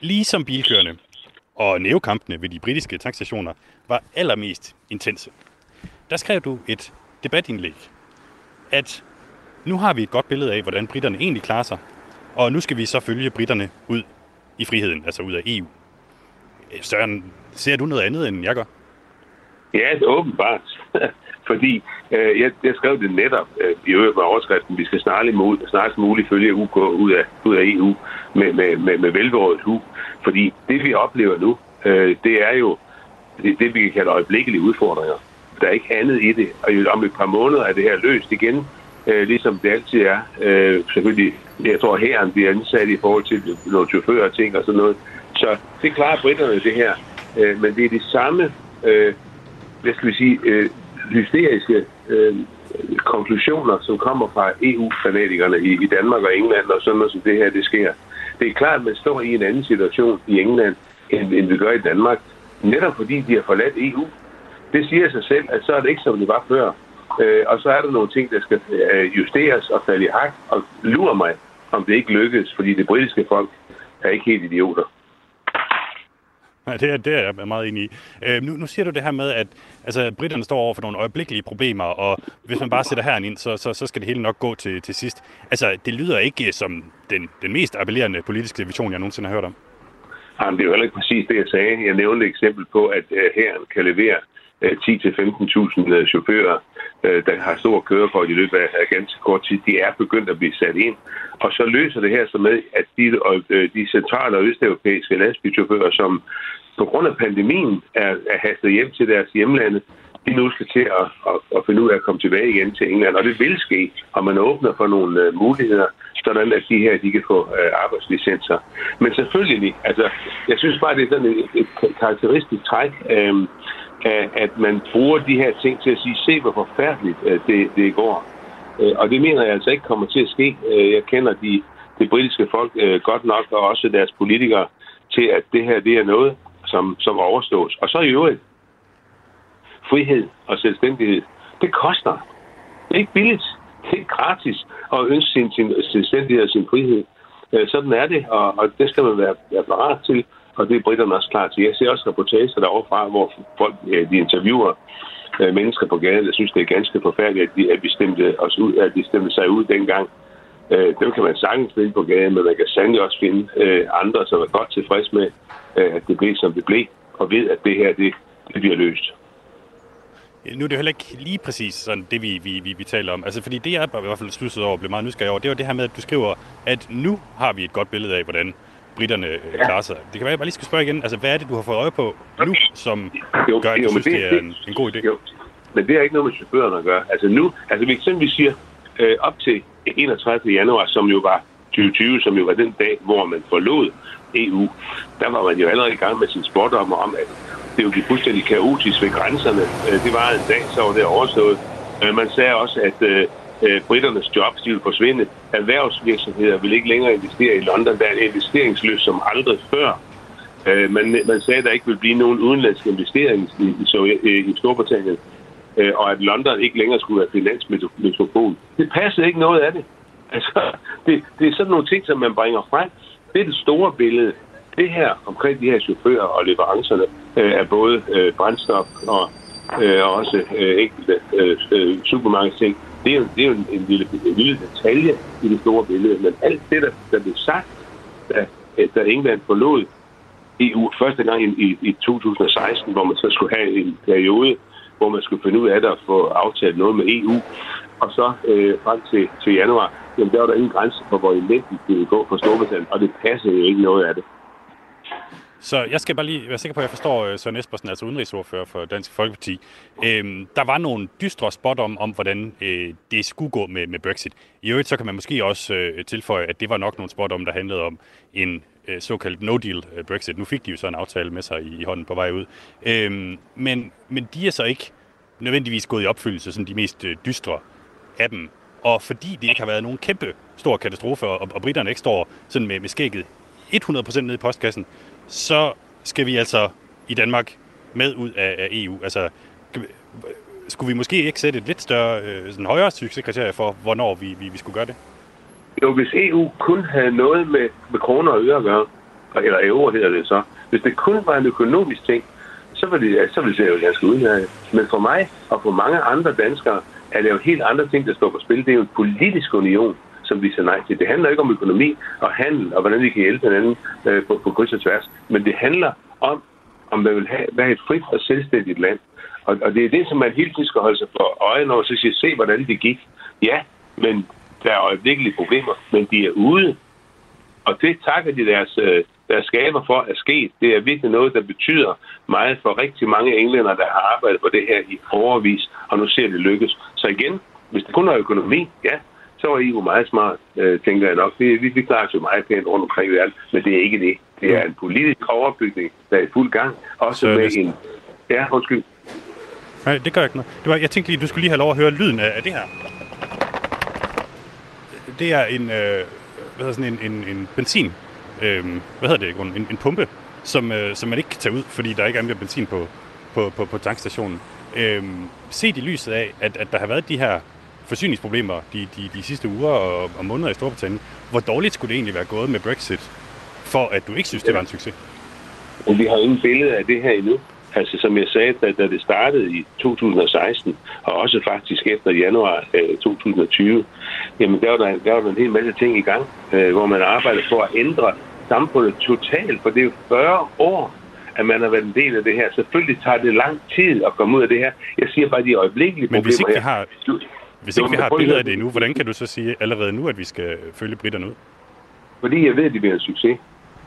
Ligesom bilkørende og nævekampene ved de britiske tankstationer var allermest intense. Der skrev du et debatindlæg, at nu har vi et godt billede af, hvordan britterne egentlig klarer sig, og nu skal vi så følge britterne ud i friheden, altså ud af EU. Øh, Søren, ser du noget andet, end jeg gør? Ja, det er åbenbart. [LAUGHS] Fordi øh, jeg, jeg skrev det netop øh, i øvrigt med overskriften, vi skal snarligt, mod, snarest muligt følge UK ud af, ud af EU med, med, med, med velberådet hu. Fordi det, vi oplever nu, øh, det er jo det, det, vi kan kalde øjeblikkelige udfordringer. Der er ikke andet i det. Og om et par måneder er det her løst igen, øh, ligesom det altid er. Øh, selvfølgelig, jeg tror, herren bliver ansat i forhold til nogle chauffører og ting og sådan noget. Så det klarer britterne det her. Øh, men det er det samme, øh, hvad skal vi sige, øh, hysteriske øh, konklusioner, som kommer fra EU-fanatikerne i, i Danmark og England, og sådan noget som det her, det sker. Det er klart, at man står i en anden situation i England, end, end vi gør i Danmark. Netop fordi de har forladt EU. Det siger sig selv, at så er det ikke, som det var før. Øh, og så er der nogle ting, der skal øh, justeres og falde i hak, og lurer mig, om det ikke lykkes, fordi det britiske folk er ikke helt idioter. Ja, det er, det er jeg meget enig i. Øh, nu, nu siger du det her med, at altså, britterne står over for nogle øjeblikkelige problemer, og hvis man bare sætter herren ind, så, så, så skal det hele nok gå til, til sidst. Altså, det lyder ikke som den, den mest appellerende politiske vision, jeg nogensinde har hørt om. Jamen, det er jo heller ikke præcis det, jeg sagde. Jeg nævnte et eksempel på, at herren kan levere Øh, 10-15.000 øh, chauffører, øh, der har stor kørekort i løbet af, ganske kort tid. De er begyndt at blive sat ind. Og så løser det her så med, at de, og, de centrale og østeuropæiske lastbilchauffører, som på grund af pandemien er, er hastet hjem til deres hjemlande, de nu skal til at, at, at finde ud af at komme tilbage igen til England. Og det vil ske, og man åbner for nogle uh, muligheder, sådan at de her de kan få uh, arbejdslicenser. Men selvfølgelig, altså, jeg synes bare, det er sådan et, et karakteristisk træk, um, at, at man bruger de her ting til at sige, se hvor forfærdeligt øh, det, det går. Øh, og det mener jeg altså ikke kommer til at ske. Øh, jeg kender de, det britiske folk godt nok, og også deres politikere, til at det her det er noget, som, som overstås. Og så i øvrigt, frihed og selvstændighed, det koster. Det er ikke billigt. Det er ikke gratis at ønske sin, sin selvstændighed og sin frihed. Sådan er det, og, og det skal man være, være parat til, og det er britterne også klar til. Jeg ser også reportager derovre hvor folk øh, de interviewer øh, mennesker på gaden. Jeg synes, det er ganske forfærdeligt, at, de, at vi stemte os ud, at de stemte sig ud dengang. Øh, dem kan man sagtens finde på gaden, men man kan sandelig også finde øh, andre, som er godt tilfreds med, øh, at det blev, som det blev, og ved, at det her, det, det bliver løst. Nu er det heller ikke lige præcis sådan det, vi, vi, vi, vi taler om. Altså, fordi det, jeg i hvert fald slusset over og blev meget nysgerrig over, det var det her med, at du skriver, at nu har vi et godt billede af, hvordan britterne ja. klarer sig. Det kan være, jeg bare lige skal spørge igen. Altså, hvad er det, du har fået øje på nu, som jo, gør, at du jo, synes, det, det er en, en god idé? Jo, men det har ikke noget med chaufførerne at gøre. Altså nu, altså vi eksempelvis siger, øh, op til 31. januar, som jo var 2020, som jo var den dag, hvor man forlod EU, der var man jo allerede i gang med sin sportommer om, at det jo gik fuldstændig kaotisk ved grænserne. Øh, det var en dag, så var det overstået. Øh, man sagde også, at øh, britternes jobs de vil forsvinde. Erhvervsvirksomheder vil ikke længere investere i London. Der er en investeringsløs som aldrig før. Øh, man, man sagde, at der ikke vil blive nogen udenlandske investering i, i, i Storbritannien, øh, og at London ikke længere skulle være finansmetropol. Det passede ikke noget af det. [LAUGHS] Altså, det, det er sådan nogle ting, som man bringer frem. Det er det store billede det her omkring de her chauffører og leverancerne øh, af både øh, brændstof og, øh, og også øh, enkelte øh, øh, supermarkedsting, det er jo, det er jo en, en, lille, en lille detalje i det store billede. Men alt det, der, der blev sagt, da, eh, da England forlod EU første gang i, i, i 2016, hvor man så skulle have en periode, hvor man skulle finde ud af det og få aftalt noget med EU, og så øh, frem til, til januar, jamen der var der ingen grænse for, hvor elendigt det ville gå på Storbritannien, og det passede jo ikke noget af det. Så jeg skal bare lige være sikker på, at jeg forstår øh, Søren Espersen, altså udenrigsordfører for Dansk Folkeparti. Øhm, der var nogle dystre spot om, om hvordan øh, det skulle gå med, med Brexit. I øvrigt så kan man måske også øh, tilføje, at det var nok nogle spot om, der handlede om en øh, såkaldt no-deal øh, Brexit. Nu fik de jo så en aftale med sig i, i hånden på vej ud. Øhm, men, men de er så ikke nødvendigvis gået i opfyldelse, som de mest øh, dystre af dem. Og fordi det ikke har været nogen kæmpe stor katastrofe, og, og britterne ikke står sådan med, med skægget 100% ned i postkassen, så skal vi altså i Danmark med ud af, af EU. Altså, skulle vi måske ikke sætte et lidt større, øh, sådan højere succeskriterie for, hvornår vi, vi, vi skulle gøre det? Jo, hvis EU kun havde noget med, med kroner og øre at gøre, eller euro hedder det så, hvis det kun var en økonomisk ting, så ville det, så ville det jo ganske udmærket. Men for mig og for mange andre danskere er det jo helt andre ting, der står på spil. Det er jo en politisk union som vi siger nej til. Det handler ikke om økonomi og handel, og hvordan vi kan hjælpe hinanden øh, på, på kryds og tværs, men det handler om, om man vil have, være et frit og selvstændigt land. Og, og det er det, som man hele tiden skal holde sig for øje, når så siger, se hvordan det gik. Ja, men der er øjeblikkelige problemer, men de er ude. Og det takker de deres, øh, deres skaber for at ske. Det er virkelig noget, der betyder meget for rigtig mange englænder, der har arbejdet på det her i overvis, og nu ser det lykkes. Så igen, hvis det kun er økonomi, ja, så var EU meget smart, øh, tænker jeg nok. Vi, vi, vi klarer os jo meget pænt rundt omkring i verden, men det er ikke det. Det er en politisk overbygning, der er i fuld gang. Også så med en... Ja, undskyld. Nej, det gør ikke noget. Det var, jeg tænkte lige, du skulle lige have lov at høre lyden af, af det her. Det er en, øh, hvad hedder sådan en, en, en benzin øhm, hvad hedder det, i grunden? en, en pumpe, som, øh, som man ikke kan tage ud, fordi der ikke er mere benzin på, på, på, på tankstationen. Øhm, set i lyset af, at, at der har været de her forsyningsproblemer de, de, de sidste uger og, og måneder i Storbritannien, hvor dårligt skulle det egentlig være gået med Brexit, for at du ikke synes, det var en succes? Men vi har ingen billede af det her endnu. Altså som jeg sagde, da, da det startede i 2016, og også faktisk efter januar øh, 2020, jamen der var, der, der var der en hel masse ting i gang, øh, hvor man arbejder for at ændre samfundet totalt, for det er jo 40 år, at man har været en del af det her. Selvfølgelig tager det lang tid at komme ud af det her. Jeg siger bare, de øjeblikkelige Men hvis problemer ikke vi her. har, hvis ikke vi har billeder af det endnu, hvordan kan du så sige allerede nu, at vi skal følge britterne ud? Fordi jeg ved, at de bliver en succes.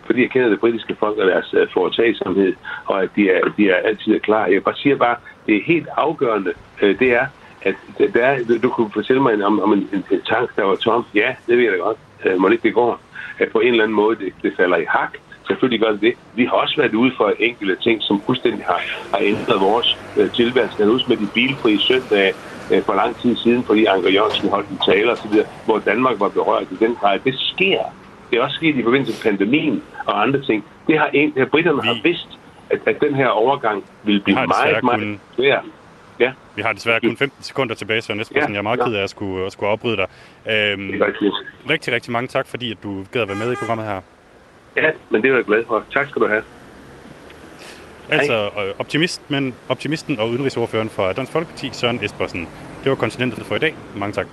Fordi jeg kender det britiske folk og deres uh, foretagsomhed, og at de er, de er altid er klar. Jeg bare siger bare, det er helt afgørende, uh, det er, at der er, du, kunne fortælle mig om, om en, en, en tank, der var tom. Ja, det ved jeg da godt. Uh, må det ikke det går. At på en eller anden måde, det, det falder i hak. Selvfølgelig gør det det. Vi har også været ude for enkelte ting, som fuldstændig har, har ændret vores uh, tilværelse. Du huske med de bilfrie søndage uh, for lang tid siden, fordi Anker Jørgensen holdt en tale osv., hvor Danmark var berørt i den grad. Det sker. Det er også sket i forbindelse med pandemien og andre ting. Det har, en, har britterne har vidst, at, at den her overgang vil blive meget, meget kun- svær. Ja. Vi har desværre kun 15 sekunder tilbage, så Espersen. Ja, Jeg er meget ja. ked af at skulle, at skulle afbryde dig. Øhm, rigtig, rigtig mange tak, fordi at du gad at være med i programmet her. Ja, men det er jeg glad for. Tak skal du have. Altså optimist, men optimisten og udenrigsordføreren for Dansk Folkeparti, Søren Espersen. Det var kontinentet for i dag. Mange tak.